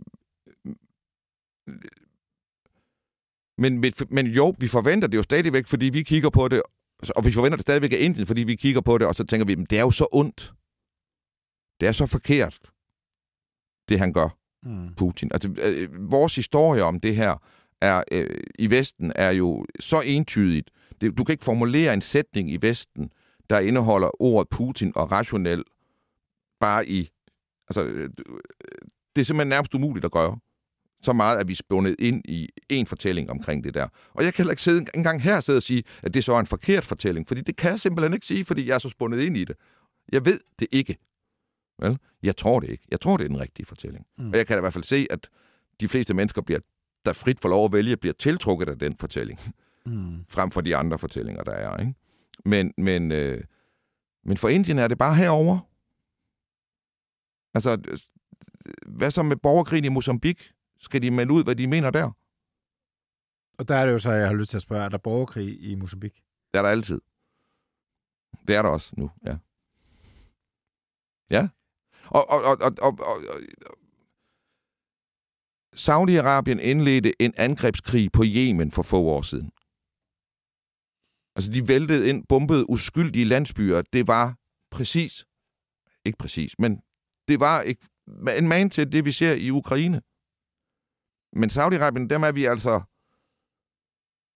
men, men, men jo, vi forventer det jo stadigvæk, fordi vi kigger på det, og vi forventer det stadigvæk af Indien, fordi vi kigger på det, og så tænker vi, det er jo så ondt. Det er så forkert, det han gør, mm. Putin. Altså, øh, vores historie om det her er øh, i Vesten er jo så entydigt. Det, du kan ikke formulere en sætning i Vesten, der indeholder ordet Putin og rationel bare i... Altså, øh, det er simpelthen nærmest umuligt at gøre så meget, at vi er spundet ind i en fortælling omkring det der. Og jeg kan heller ikke sidde engang her sidde og sige, at det så er en forkert fortælling, fordi det kan jeg simpelthen ikke sige, fordi jeg er så spundet ind i det. Jeg ved det ikke. Vel? Jeg tror det ikke. Jeg tror, det er den rigtige fortælling. Mm. Og jeg kan i hvert fald se, at de fleste mennesker, bliver, der frit får lov at vælge, bliver tiltrukket af den fortælling, mm. frem for de andre fortællinger, der er. Ikke? Men, men, øh, men for Indien er det bare herover. Altså, hvad så med borgerkrigen i Mozambique? Skal de melde ud, hvad de mener der? Og der er det jo så, jeg har lyst til at spørge, er der borgerkrig i Mozambique? Det er der altid. Det er der også nu, ja. Ja. Og, og, og, og, og, og, og Saudi-Arabien indledte en angrebskrig på Yemen for få år siden. Altså, de væltede ind, bombede uskyldige landsbyer. Det var præcis, ikke præcis, men det var ikke, en man til det, vi ser i Ukraine. Men Saudi-Arabien, dem er vi altså...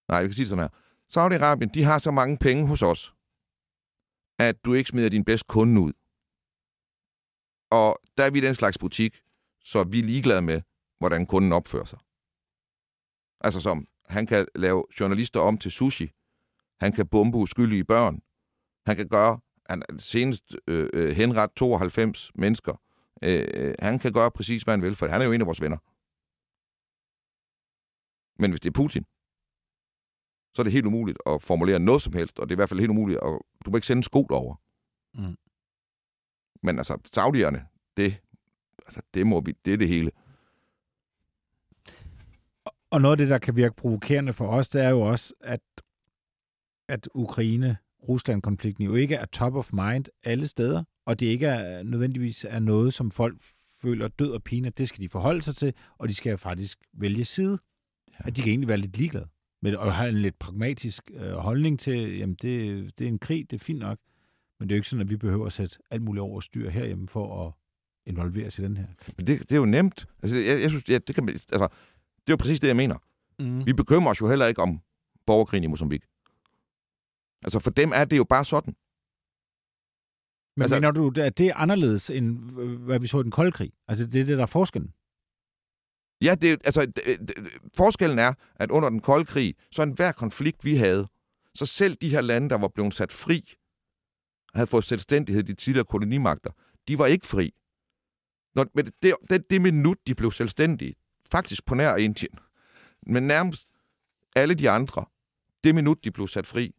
Nej, vi kan sige sådan her. Saudi-Arabien, de har så mange penge hos os, at du ikke smider din bedste kunde ud. Og der er vi den slags butik, så vi er ligeglade med, hvordan kunden opfører sig. Altså som, han kan lave journalister om til sushi. Han kan bombe uskyldige børn. Han kan gøre, han senest øh, øh henret 92 mennesker. Øh, øh, han kan gøre præcis, hvad han vil, for han er jo en af vores venner. Men hvis det er Putin, så er det helt umuligt at formulere noget som helst, og det er i hvert fald helt umuligt at... Du må ikke sende en sko over. Mm. Men altså, saudierne, det, altså, det, må vi, det er det hele. Og noget af det, der kan virke provokerende for os, det er jo også, at, at Ukraine-Rusland-konflikten jo ikke er top of mind alle steder, og det ikke er nødvendigvis er noget, som folk føler død og pine. Det skal de forholde sig til, og de skal faktisk vælge side. Ja. At de kan egentlig være lidt ligeglade med det, og have en lidt pragmatisk øh, holdning til, jamen det, det er en krig, det er fint nok, men det er jo ikke sådan, at vi behøver at sætte alt muligt over styr herhjemme for at involvere sig i den her. Men det, det er jo nemt. Altså, jeg, jeg synes, ja, det, kan, altså, det er jo præcis det, jeg mener. Mm. Vi bekymrer os jo heller ikke om borgerkrigen i Mozambique. Altså, for dem er det jo bare sådan. Men altså, mener du, at det er anderledes, end hvad vi så i den kolde krig? Altså, det er det, der er forskellen? Ja, det, altså, det, det, forskellen er, at under den kolde krig, så en hver konflikt, vi havde, så selv de her lande, der var blevet sat fri, havde fået selvstændighed, de tidligere kolonimagter, de var ikke fri. Når, men det, det, det minut, de blev selvstændige, faktisk på nær Indien, men nærmest alle de andre, det minut, de blev sat fri,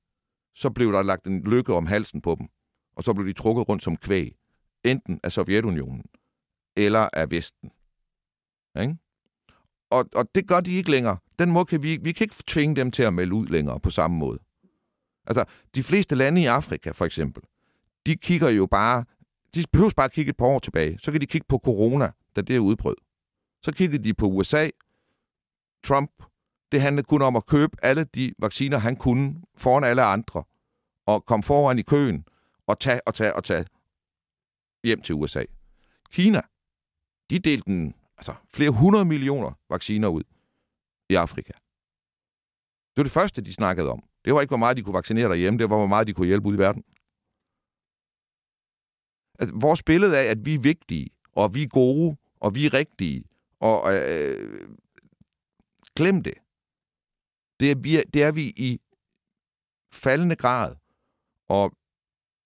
så blev der lagt en lykke om halsen på dem, og så blev de trukket rundt som kvæg, enten af Sovjetunionen eller af Vesten. Ikke? og, og det gør de ikke længere. Den måde kan vi, vi kan ikke tvinge dem til at melde ud længere på samme måde. Altså, de fleste lande i Afrika, for eksempel, de kigger jo bare, de behøver bare at kigge et par år tilbage. Så kan de kigge på corona, da det er udbrød. Så kiggede de på USA, Trump, det handlede kun om at købe alle de vacciner, han kunne, foran alle andre, og komme foran i køen, og tage og tage og tage hjem til USA. Kina, de delte en, altså flere hundrede millioner vacciner ud i Afrika. Det var det første, de snakkede om. Det var ikke, hvor meget de kunne vaccinere derhjemme, det var, hvor meget de kunne hjælpe ud i verden. Altså, vores billede af, at vi er vigtige, og vi er gode, og vi er rigtige, og øh, glem det. Det er, vi, det er vi i faldende grad, og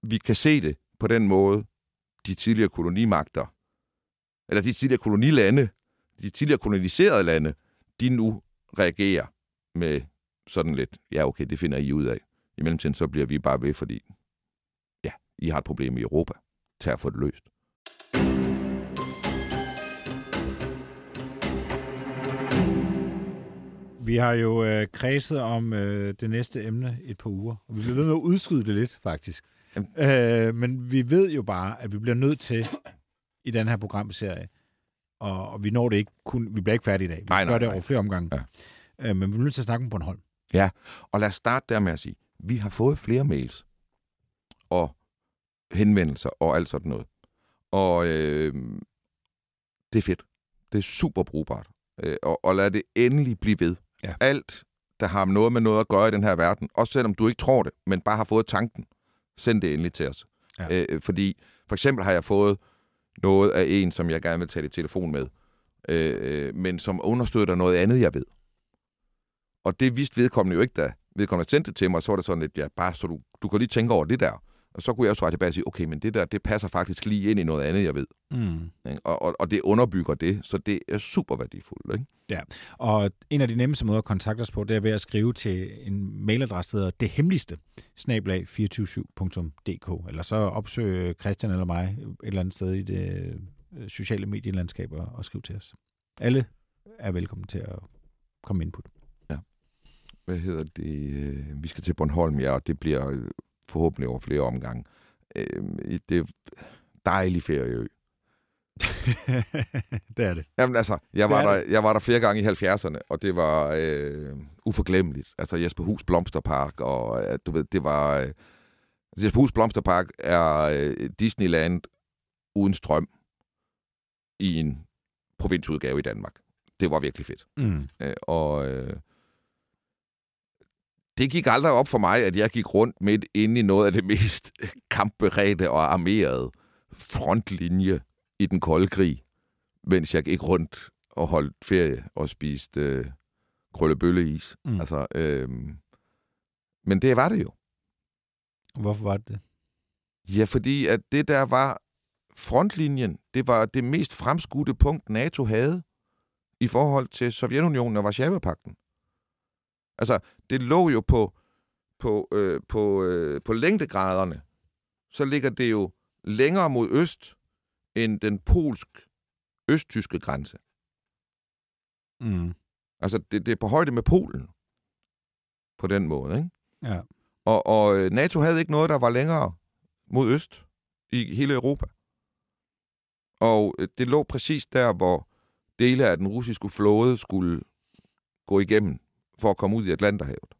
vi kan se det på den måde, de tidligere kolonimagter, eller de tidligere kolonilande, de tidligere koloniserede lande, de nu reagerer med sådan lidt, ja okay, det finder I ud af. I mellemtiden så bliver vi bare ved, fordi ja, I har et problem i Europa. Tag at få det løst. Vi har jo øh, kredset om øh, det næste emne et par uger, og vi bliver ved med at udskyde det lidt, faktisk. Øh, men vi ved jo bare, at vi bliver nødt til i den her programserie, og, og vi når det ikke kun, vi bliver ikke færdige i dag. Vi Nej, nej, gør det nej. over flere omgange. Ja. Øh, men vi bliver nødt til at snakke om Bornholm. Ja, og lad os starte der med at sige, vi har fået flere mails og henvendelser og alt sådan noget. Og øh, det er fedt. Det er super brugbart. Øh, og, og lad det endelig blive ved. Ja. Alt, der har noget med noget at gøre i den her verden, også selvom du ikke tror det, men bare har fået tanken, send det endelig til os. Ja. Øh, fordi for eksempel har jeg fået noget af en, som jeg gerne vil tale i telefon med, øh, men som understøtter noget andet, jeg ved. Og det vidste vedkommende jo ikke, da vedkommende sendte det til mig, så var det sådan lidt, ja, bare så du, du kan lige tænke over det der. Og så kunne jeg jo svare tilbage og sige, okay, men det der, det passer faktisk lige ind i noget andet, jeg ved. Mm. Og, og, og det underbygger det, så det er super værdifuldt. Ikke? Og en af de nemmeste måder at kontakte os på, det er ved at skrive til en mailadresse, der hedder det hemmeligste, snablag 247.dk, eller så opsøge Christian eller mig et eller andet sted i det øh, sociale medielandskab og, og skrive til os. Alle er velkommen til at komme input. Hvad hedder det? Øh, Vi skal til Bornholm, ja, og det bliver øh, forhåbentlig over flere omgange. Øh, Det er dejlig ferieø. det er det. Jamen altså, jeg var, Det er der, jeg var der flere gange i 70'erne, og det var øh, uforglemmeligt. Altså Jesper Hus Blomsterpark, og øh, du ved, det var... Øh, altså, Jesper Hus Blomsterpark er øh, Disneyland uden strøm i en provinsudgave i Danmark. Det var virkelig fedt. Mm. Øh, og øh, det gik aldrig op for mig, at jeg gik rundt midt inde i noget af det mest kampberedte og armerede frontlinje i den kolde krig, mens jeg gik rundt og holdt ferie og spiste øh, krøllebølleis. Mm. Altså, øh, men det var det jo. Hvorfor var det det? Ja, fordi at det der var frontlinjen, det var det mest fremskudte punkt, NATO havde i forhold til Sovjetunionen og Varsjava-pakten. Altså, det lå jo på, på, øh, på, øh, på længdegraderne. Så ligger det jo længere mod øst end den polsk-østtyske grænse. Mm. Altså, det, det er på højde med Polen. På den måde, ikke? Ja. Og, og øh, NATO havde ikke noget, der var længere mod øst i hele Europa. Og øh, det lå præcis der, hvor dele af den russiske flåde skulle gå igennem for at komme ud i Atlanterhavet.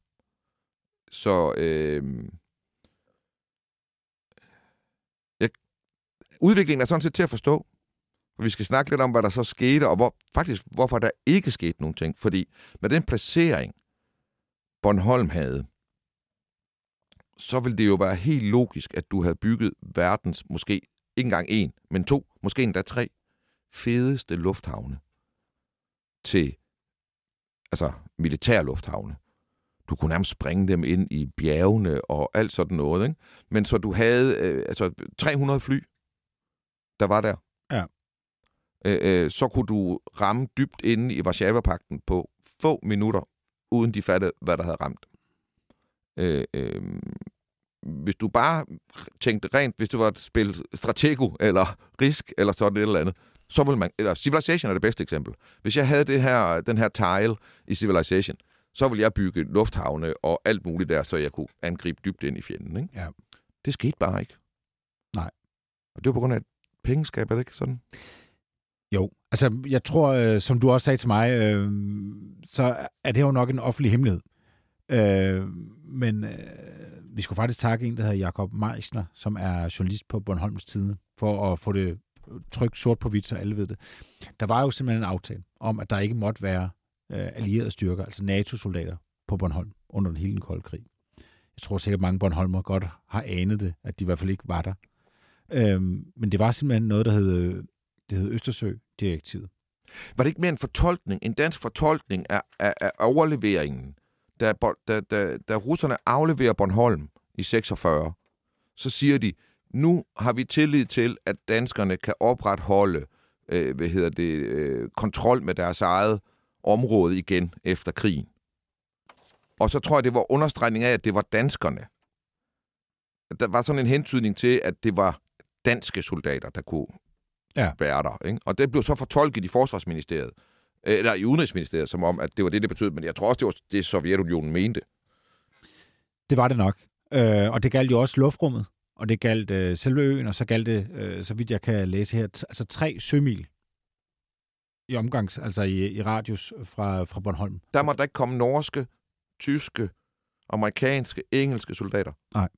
Så øh, jeg, udviklingen er sådan set til at forstå. Vi skal snakke lidt om, hvad der så skete, og hvor, faktisk hvorfor der ikke skete nogen ting. Fordi med den placering, Bornholm havde, så ville det jo være helt logisk, at du havde bygget verdens måske ikke engang en, men to, måske endda tre fedeste lufthavne til altså militærlufthavne. Du kunne nærmest springe dem ind i bjergene og alt sådan noget. Ikke? Men så du havde øh, altså 300 fly, der var der. Ja. Øh, øh, så kunne du ramme dybt inde i Varsjava-pakten på få minutter, uden de fattede, hvad der havde ramt. Øh, øh, hvis du bare tænkte rent, hvis du var et spil Stratego eller Risk eller sådan et eller andet, så vil man, eller Civilization er det bedste eksempel. Hvis jeg havde det her, den her tile i Civilization, så ville jeg bygge lufthavne og alt muligt der, så jeg kunne angribe dybt ind i fjenden. Ikke? Ja. Det skete bare ikke. Nej. Og det var på grund af pengeskab, er det ikke sådan? Jo, altså jeg tror, øh, som du også sagde til mig, øh, så er det jo nok en offentlig hemmelighed. Øh, men øh, vi skulle faktisk takke en, der hedder Jakob Meisner, som er journalist på Bornholms Tidene, for at få det trygt sort på hvidt, så alle ved det. Der var jo simpelthen en aftale om, at der ikke måtte være øh, allierede styrker, altså NATO-soldater på Bornholm under den hele den kolde krig. Jeg tror sikkert, mange Bornholmer godt har anet det, at de i hvert fald ikke var der. Øhm, men det var simpelthen noget, der hed, øh, det hed Østersø-direktivet. Var det ikke mere en fortolkning, en dansk fortolkning af, af, af overleveringen, da, da, da, da russerne afleverer Bornholm i 46, så siger de, nu har vi tillid til, at danskerne kan opretholde øh, hvad hedder det, øh, kontrol med deres eget område igen efter krigen. Og så tror jeg, det var understregning af, at det var danskerne. Der var sådan en hentydning til, at det var danske soldater, der kunne ja. være der. Ikke? Og det blev så fortolket i Forsvarsministeriet, eller i Udenrigsministeriet, som om, at det var det, det betød. Men jeg tror også, det var det, Sovjetunionen mente. Det var det nok. Øh, og det galt jo også luftrummet, og det galt øh, selve øen, og så galt det, øh, så vidt jeg kan læse her, altså tre sømil i omgangs, altså i, i radius fra, fra Bornholm. Der må der ikke komme norske, tyske, amerikanske, engelske soldater. Nej.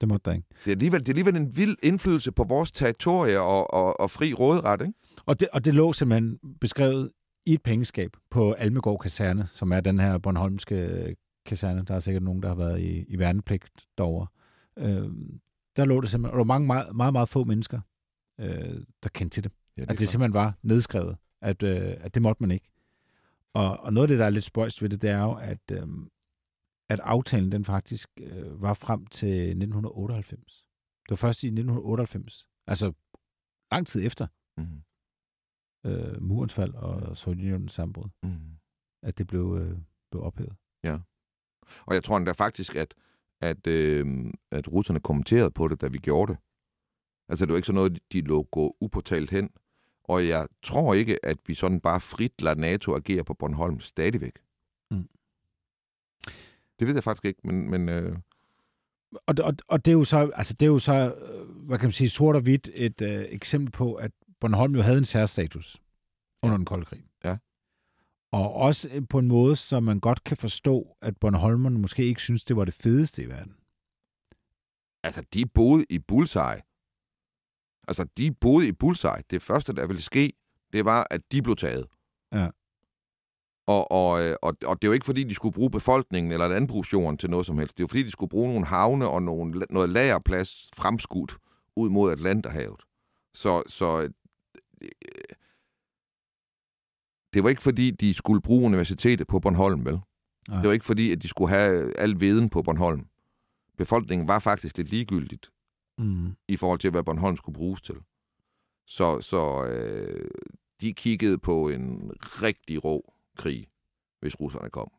Det måtte der ikke. Det er alligevel, det er alligevel en vild indflydelse på vores territorie og, og, og fri råderet, ikke? Og det, og det lå simpelthen beskrevet i et pengeskab på Almegård Kaserne, som er den her Bornholmske kaserne. Der er sikkert nogen, der har været i, i værnepligt derovre. Øh, der lå det simpelthen, og der var mange, meget, meget, meget få mennesker, øh, der kendte til det. Ja, det at det simpelthen var nedskrevet, at, øh, at det måtte man ikke. Og, og noget af det, der er lidt spøjst ved det, det er jo, at, øh, at aftalen den faktisk øh, var frem til 1998. Det var først i 1998, altså lang tid efter mm. øh, murens fald og Sovjetunionens sammenbrud, mm. at det blev, øh, blev ophævet. Ja. Og jeg tror endda faktisk, at, at, øh, at russerne kommenterede på det, da vi gjorde det. Altså, det var ikke sådan noget, de lå gå upåtalt hen. Og jeg tror ikke, at vi sådan bare frit lader NATO agere på Bornholm stadigvæk. Mm. Det ved jeg faktisk ikke, men... men øh... og, og, og det er jo så, altså det er jo så, øh, hvad kan man sige, sort og hvidt et øh, eksempel på, at Bornholm jo havde en særstatus under den kolde krig. Og også øh, på en måde, så man godt kan forstå, at Bornholmerne måske ikke synes, det var det fedeste i verden. Altså, de boede i Bullseye. Altså, de boede i Bullseye. Det første, der ville ske, det var, at de blev taget. Ja. Og, og, øh, og, og det er jo ikke, fordi de skulle bruge befolkningen eller landbrugsjorden til noget som helst. Det er jo, fordi de skulle bruge nogle havne og nogle, noget lagerplads fremskudt ud mod Atlanterhavet. Så, så øh, det var ikke, fordi de skulle bruge universitetet på Bornholm, vel? Nej. Det var ikke, fordi at de skulle have al viden på Bornholm. Befolkningen var faktisk lidt ligegyldigt mm. i forhold til, hvad Bornholm skulle bruges til. Så, så øh, de kiggede på en rigtig rå krig, hvis russerne kom.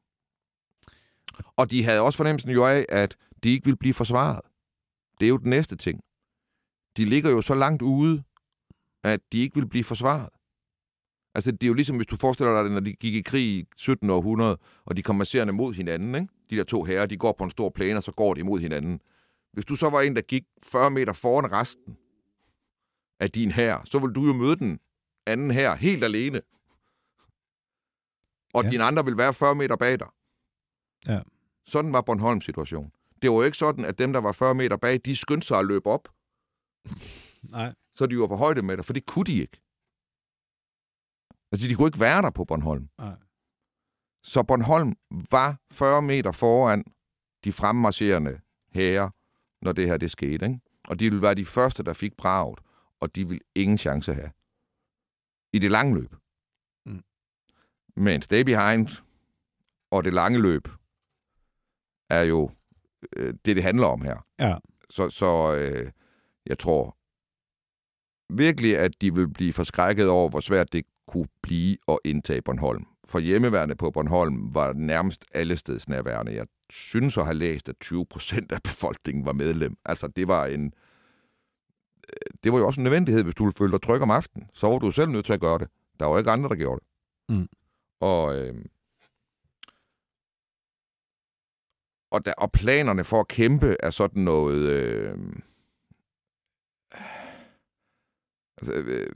Og de havde også fornemmelsen jo af, at de ikke ville blive forsvaret. Det er jo den næste ting. De ligger jo så langt ude, at de ikke vil blive forsvaret. Altså, det er jo ligesom, hvis du forestiller dig, når de gik i krig i 17. århundrede, og de kom masserende mod hinanden, ikke? De der to herrer, de går på en stor plæne, og så går de mod hinanden. Hvis du så var en, der gik 40 meter foran resten af din her, så vil du jo møde den anden her helt alene. Og ja. dine andre vil være 40 meter bag dig. Ja. Sådan var Bornholms situation. Det var jo ikke sådan, at dem, der var 40 meter bag, de skyndte sig at løbe op. Nej. Så de var på højde med dig, for det kunne de ikke. Altså, de kunne ikke være der på Bornholm. Nej. Så Bornholm var 40 meter foran de fremmarcherende herrer, når det her det skete. Ikke? Og de ville være de første, der fik braget, og de ville ingen chance have. I det lange løb. Mm. Men stay behind og det lange løb er jo øh, det, det handler om her. Ja. Så, så øh, jeg tror virkelig, at de vil blive forskrækket over, hvor svært det kunne blive at indtage Bornholm. For hjemmeværende på Bornholm var nærmest alle nærværende. Jeg synes at have læst, at 20 procent af befolkningen var medlem. Altså, det var en... Øh, det var jo også en nødvendighed, hvis du føle dig tryg om aftenen. Så var du selv nødt til at gøre det. Der var jo ikke andre, der gjorde det. Mm. Og, øh, og, der, og planerne for at kæmpe er sådan noget... Øh, altså, øh,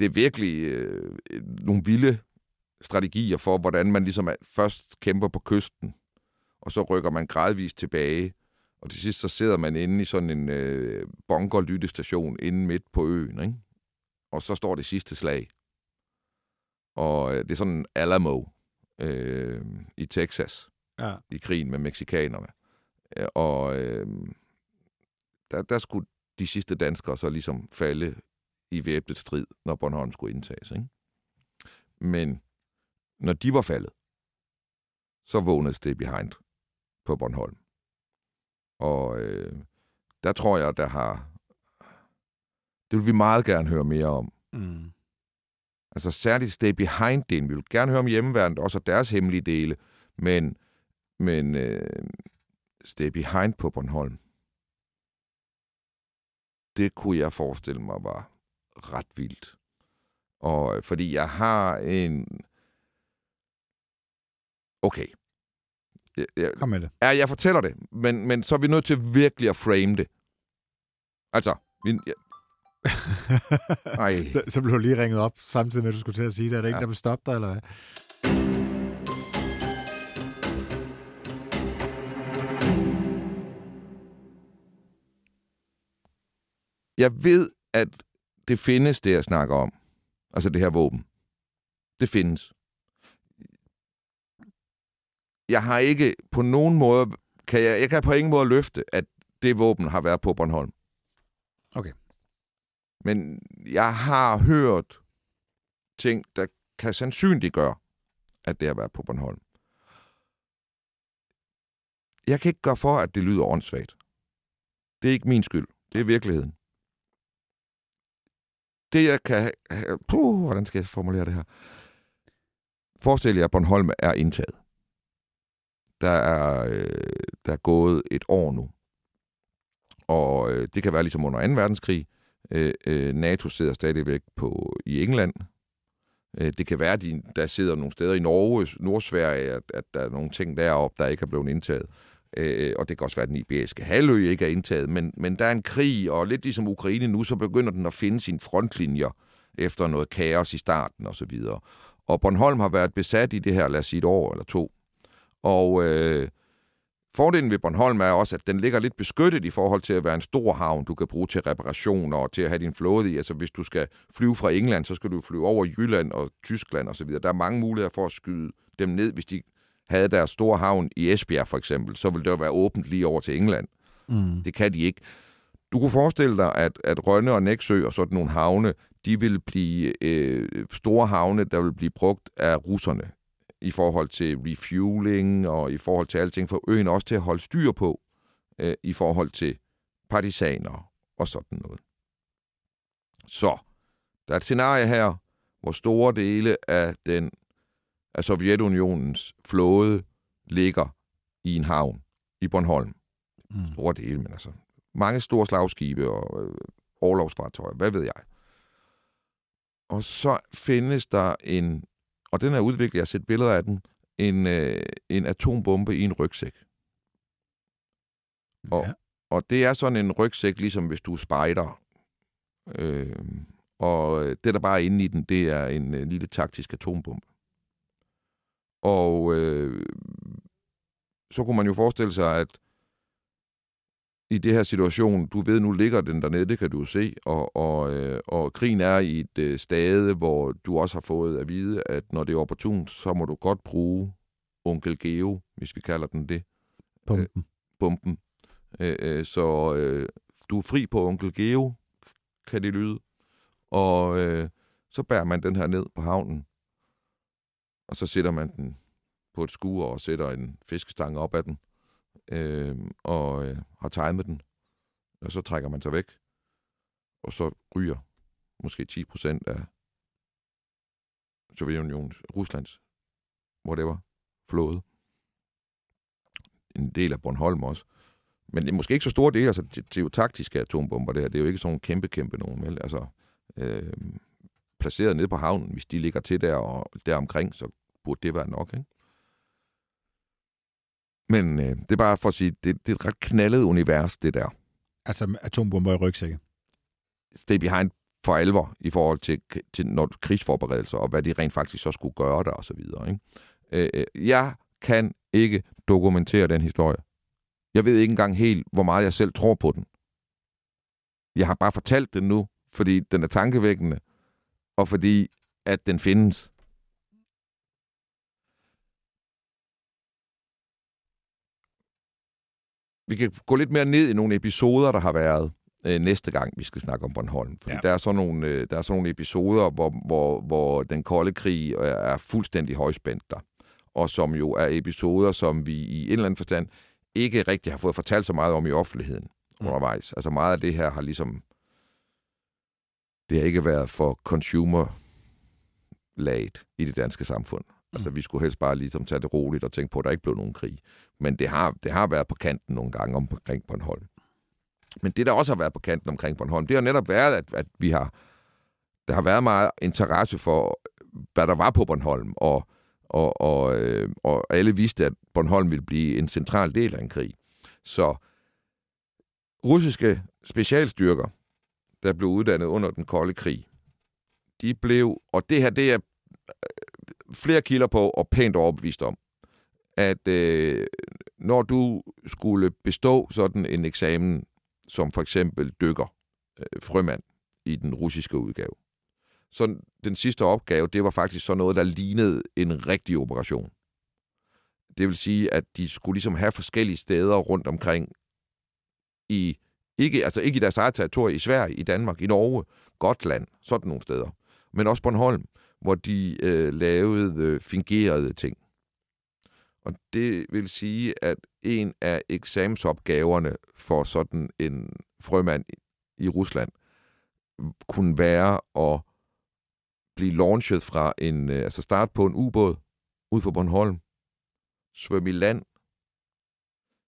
det er virkelig øh, nogle vilde strategier for, hvordan man ligesom er, først kæmper på kysten, og så rykker man gradvist tilbage, og til sidst så sidder man inde i sådan en øh, bunker-lyttestation inde midt på øen, ikke? og så står det sidste slag. Og øh, det er sådan Alamo øh, i Texas, Ja. i krigen med meksikanerne. Øh, Og øh, der, der skulle de sidste danskere så ligesom falde i væbnet strid, når Bornholm skulle indtages. Ikke? Men når de var faldet, så vågnede det behind på Bornholm. Og øh, der tror jeg, der har... Det vil vi meget gerne høre mere om. Mm. Altså særligt Stay Behind-delen. Vi vil gerne høre om hjemmeværnet, også deres hemmelige dele, men, men øh, Stay Behind på Bornholm, det kunne jeg forestille mig var ret vildt. Og øh, fordi jeg har en... Okay. Jeg, jeg, Kom med det. Ja, jeg fortæller det, men, men så er vi nødt til virkelig at frame det. Altså, vi, jeg, ej, så, så blev du lige ringet op, samtidig med, at du skulle til at sige det. Er der ikke, Ja. der vil stoppe dig, eller hvad? jeg ved, at det findes, det jeg snakker om. Altså det her våben. Det findes. Jeg har ikke på nogen måde, kan jeg, jeg kan på ingen måde løfte, at det våben har været på Bornholm. Okay. Men jeg har hørt ting, der kan sandsynliggøre, at det har været på Bornholm. Jeg kan ikke gøre for, at det lyder åndssvagt. Det er ikke min skyld. Det er virkeligheden. Det, jeg kan... Puh, hvordan skal jeg formulere det her? Forestil jer, at Bornholm er indtaget. Der er, øh, der er gået et år nu. Og øh, det kan være ligesom under 2. verdenskrig. Øh, øh, NATO sidder stadigvæk på, i England. Øh, det kan være, at de, der sidder nogle steder i Norge, Nordsverige, at, at der er nogle ting deroppe, der ikke er blevet indtaget. Øh, øh, og det kan også være, at den iberiske halvø ikke er indtaget. Men, men der er en krig, og lidt ligesom Ukraine nu, så begynder den at finde sine frontlinjer efter noget kaos i starten og så videre. Og Bornholm har været besat i det her, lad os sige et år eller to. Og øh, fordelen ved Bornholm er også, at den ligger lidt beskyttet i forhold til at være en stor havn, du kan bruge til reparationer og til at have din flåde i. Altså hvis du skal flyve fra England, så skal du flyve over Jylland og Tyskland osv. Der er mange muligheder for at skyde dem ned, hvis de havde deres store havn i Esbjerg for eksempel, så ville det jo være åbent lige over til England. Mm. Det kan de ikke. Du kunne forestille dig, at, at Rønne og Næksø og sådan nogle havne, de vil blive øh, store havne, der vil blive brugt af russerne i forhold til refueling og i forhold til alting, for øen også til at holde styr på øh, i forhold til partisaner og sådan noget. Så, der er et scenarie her, hvor store dele af den af Sovjetunionens flåde ligger i en havn i Bornholm. Mm. Store dele, men altså mange store slagskibe og øh, overlovsfartøjer, hvad ved jeg. Og så findes der en, og den er udviklet, jeg har set billeder af den, en, øh, en atombombe i en rygsæk. Og- Ja. Og det er sådan en rygsæk, ligesom hvis du er spejder. Øh, og det, der bare er inde i den, det er en øh, lille taktisk atombombe. Og øh, så kunne man jo forestille sig, at i det her situation, du ved, nu ligger den dernede, det kan du se, og, og, øh, og krigen er i et øh, stade, hvor du også har fået at vide, at når det er opportunt, så må du godt bruge onkel Geo, hvis vi kalder den det, Pumpen. bomben. Øh, øh, så øh, du er fri på onkel Geo, kan det lyde. Og øh, så bærer man den her ned på havnen, og så sætter man den på et skur og sætter en fiskestang op af den, øh, og øh, har timet den. Og så trækker man sig væk, og så ryger måske 10% af Sovjetunionens, Ruslands, whatever, flåde. En del af Bornholm også. Men det er måske ikke så stor del, altså det, det er jo taktiske atombomber, det her. Det er jo ikke sådan nogle kæmpe, kæmpe nogen, vel? Altså, øh, placeret nede på havnen, hvis de ligger til der og deromkring, så burde det være nok, ikke? Men øh, det er bare for at sige, det, det er et ret knaldet univers, det der. Altså atombomber i rygsække. Stay behind for alvor i forhold til, til når, krigsforberedelser, og hvad de rent faktisk så skulle gøre der, og så videre. Ikke? Øh, øh, jeg kan ikke dokumentere den historie. Jeg ved ikke engang helt, hvor meget jeg selv tror på den. Jeg har bare fortalt den nu, fordi den er tankevækkende, og fordi at den findes. Vi kan gå lidt mere ned i nogle episoder, der har været øh, næste gang, vi skal snakke om Bornholm. Fordi ja. der, er sådan nogle, øh, der er sådan nogle episoder, hvor, hvor, hvor den kolde krig er, fuldstændig højspændt der. Og som jo er episoder, som vi i en eller anden forstand ikke rigtig har fået fortalt så meget om i offentligheden mm. undervejs. Altså meget af det her har ligesom... Det har ikke været for consumer laget i det danske samfund. Altså, vi skulle helst bare ligesom tage det roligt og tænke på, at der ikke blev nogen krig. Men det har, det har været på kanten nogle gange omkring Bornholm. Men det, der også har været på kanten omkring Bornholm, det har netop været, at, at vi har, der har været meget interesse for, hvad der var på Bornholm, og, og, og, øh, og alle vidste, at Bornholm ville blive en central del af en krig. Så russiske specialstyrker, der blev uddannet under den kolde krig, de blev, og det her, det er flere kilder på og pænt overbevist om, at øh, når du skulle bestå sådan en eksamen, som for eksempel dykker, øh, frømand i den russiske udgave, så den sidste opgave, det var faktisk så noget, der lignede en rigtig operation. Det vil sige, at de skulle ligesom have forskellige steder rundt omkring i, ikke, altså ikke i deres eget territorie, i Sverige, i Danmark, i Norge, Gotland, sådan nogle steder, men også Bornholm hvor de øh, lavede øh, fingerede ting. Og det vil sige, at en af eksamensopgaverne for sådan en frømand i Rusland kunne være at blive launchet fra en, øh, altså start på en ubåd ud for Bornholm, svømme i land,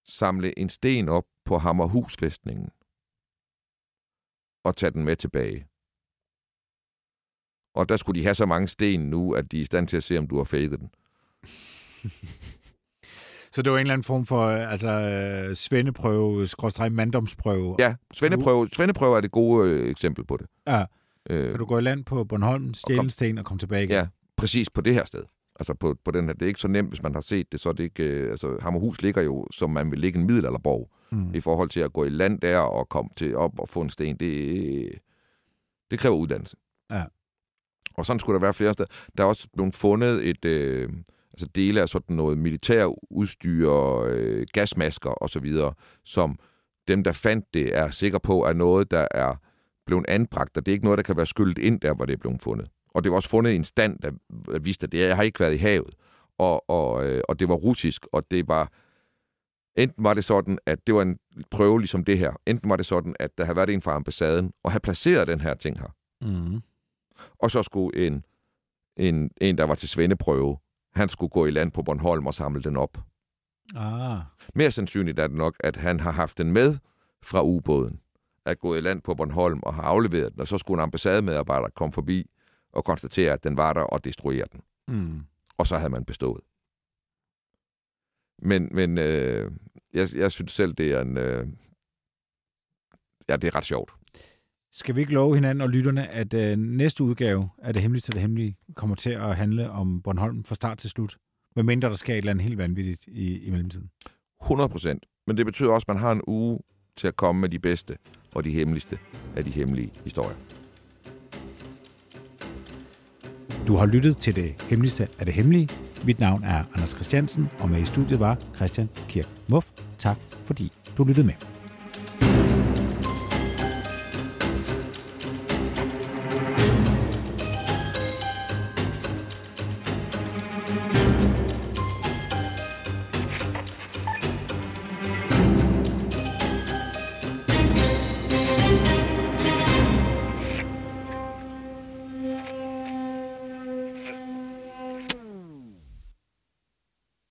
samle en sten op på Hammerhusfæstningen og tage den med tilbage. Og der skulle de have så mange sten nu, at de er i stand til at se, om du har faket den. Så det var en eller anden form for altså, svendeprøve, skråstrej manddomsprøve? Ja, svendeprøve, svendeprøve er det gode øh, eksempel på det. Ja. Øh, kan du gå i land på Bornholm, stjæle en sten og komme tilbage igen? Ja, præcis på det her sted. Altså på, på den her. Det er ikke så nemt, hvis man har set det, så er det ikke... Øh, altså Hammerhus ligger jo, som man vil ligge en middelalderborg, mm. i forhold til at gå i land der og komme til op og få en sten. Det, det kræver uddannelse. Ja. Og sådan skulle der være flere steder. Der er også blevet fundet et, øh, altså dele af sådan noget militær udstyr, øh, gasmasker osv., som dem, der fandt det, er sikre på, er noget, der er blevet anbragt, og det er ikke noget, der kan være skyllet ind der, hvor det er blevet fundet. Og det var også fundet i en stand, der viste, at det har ikke været i havet. Og, og, øh, og det var russisk, og det var... Enten var det sådan, at det var en prøve ligesom det her. Enten var det sådan, at der havde været en fra ambassaden, og have placeret den her ting her. Mm og så skulle en, en, en, der var til svendeprøve, han skulle gå i land på Bornholm og samle den op. Ah. Mere sandsynligt er det nok, at han har haft den med fra ubåden, at gå i land på Bornholm og har afleveret den, og så skulle en ambassademedarbejder komme forbi og konstatere, at den var der og destruere den. Mm. Og så havde man bestået. Men, men øh, jeg, jeg synes selv, det er en... Øh, ja, det er ret sjovt. Skal vi ikke love hinanden og lytterne, at øh, næste udgave af Det Hemmelige til Det Hemmelige kommer til at handle om Bornholm fra start til slut? Med mindre der sker et eller andet helt vanvittigt i, i mellemtiden. 100 procent. Men det betyder også, at man har en uge til at komme med de bedste og de hemmeligste af de hemmelige historier. Du har lyttet til Det Hemmeligste af Det Hemmelige. Mit navn er Anders Christiansen, og med i studiet var Christian Kirk Muff. Tak fordi du lyttede med.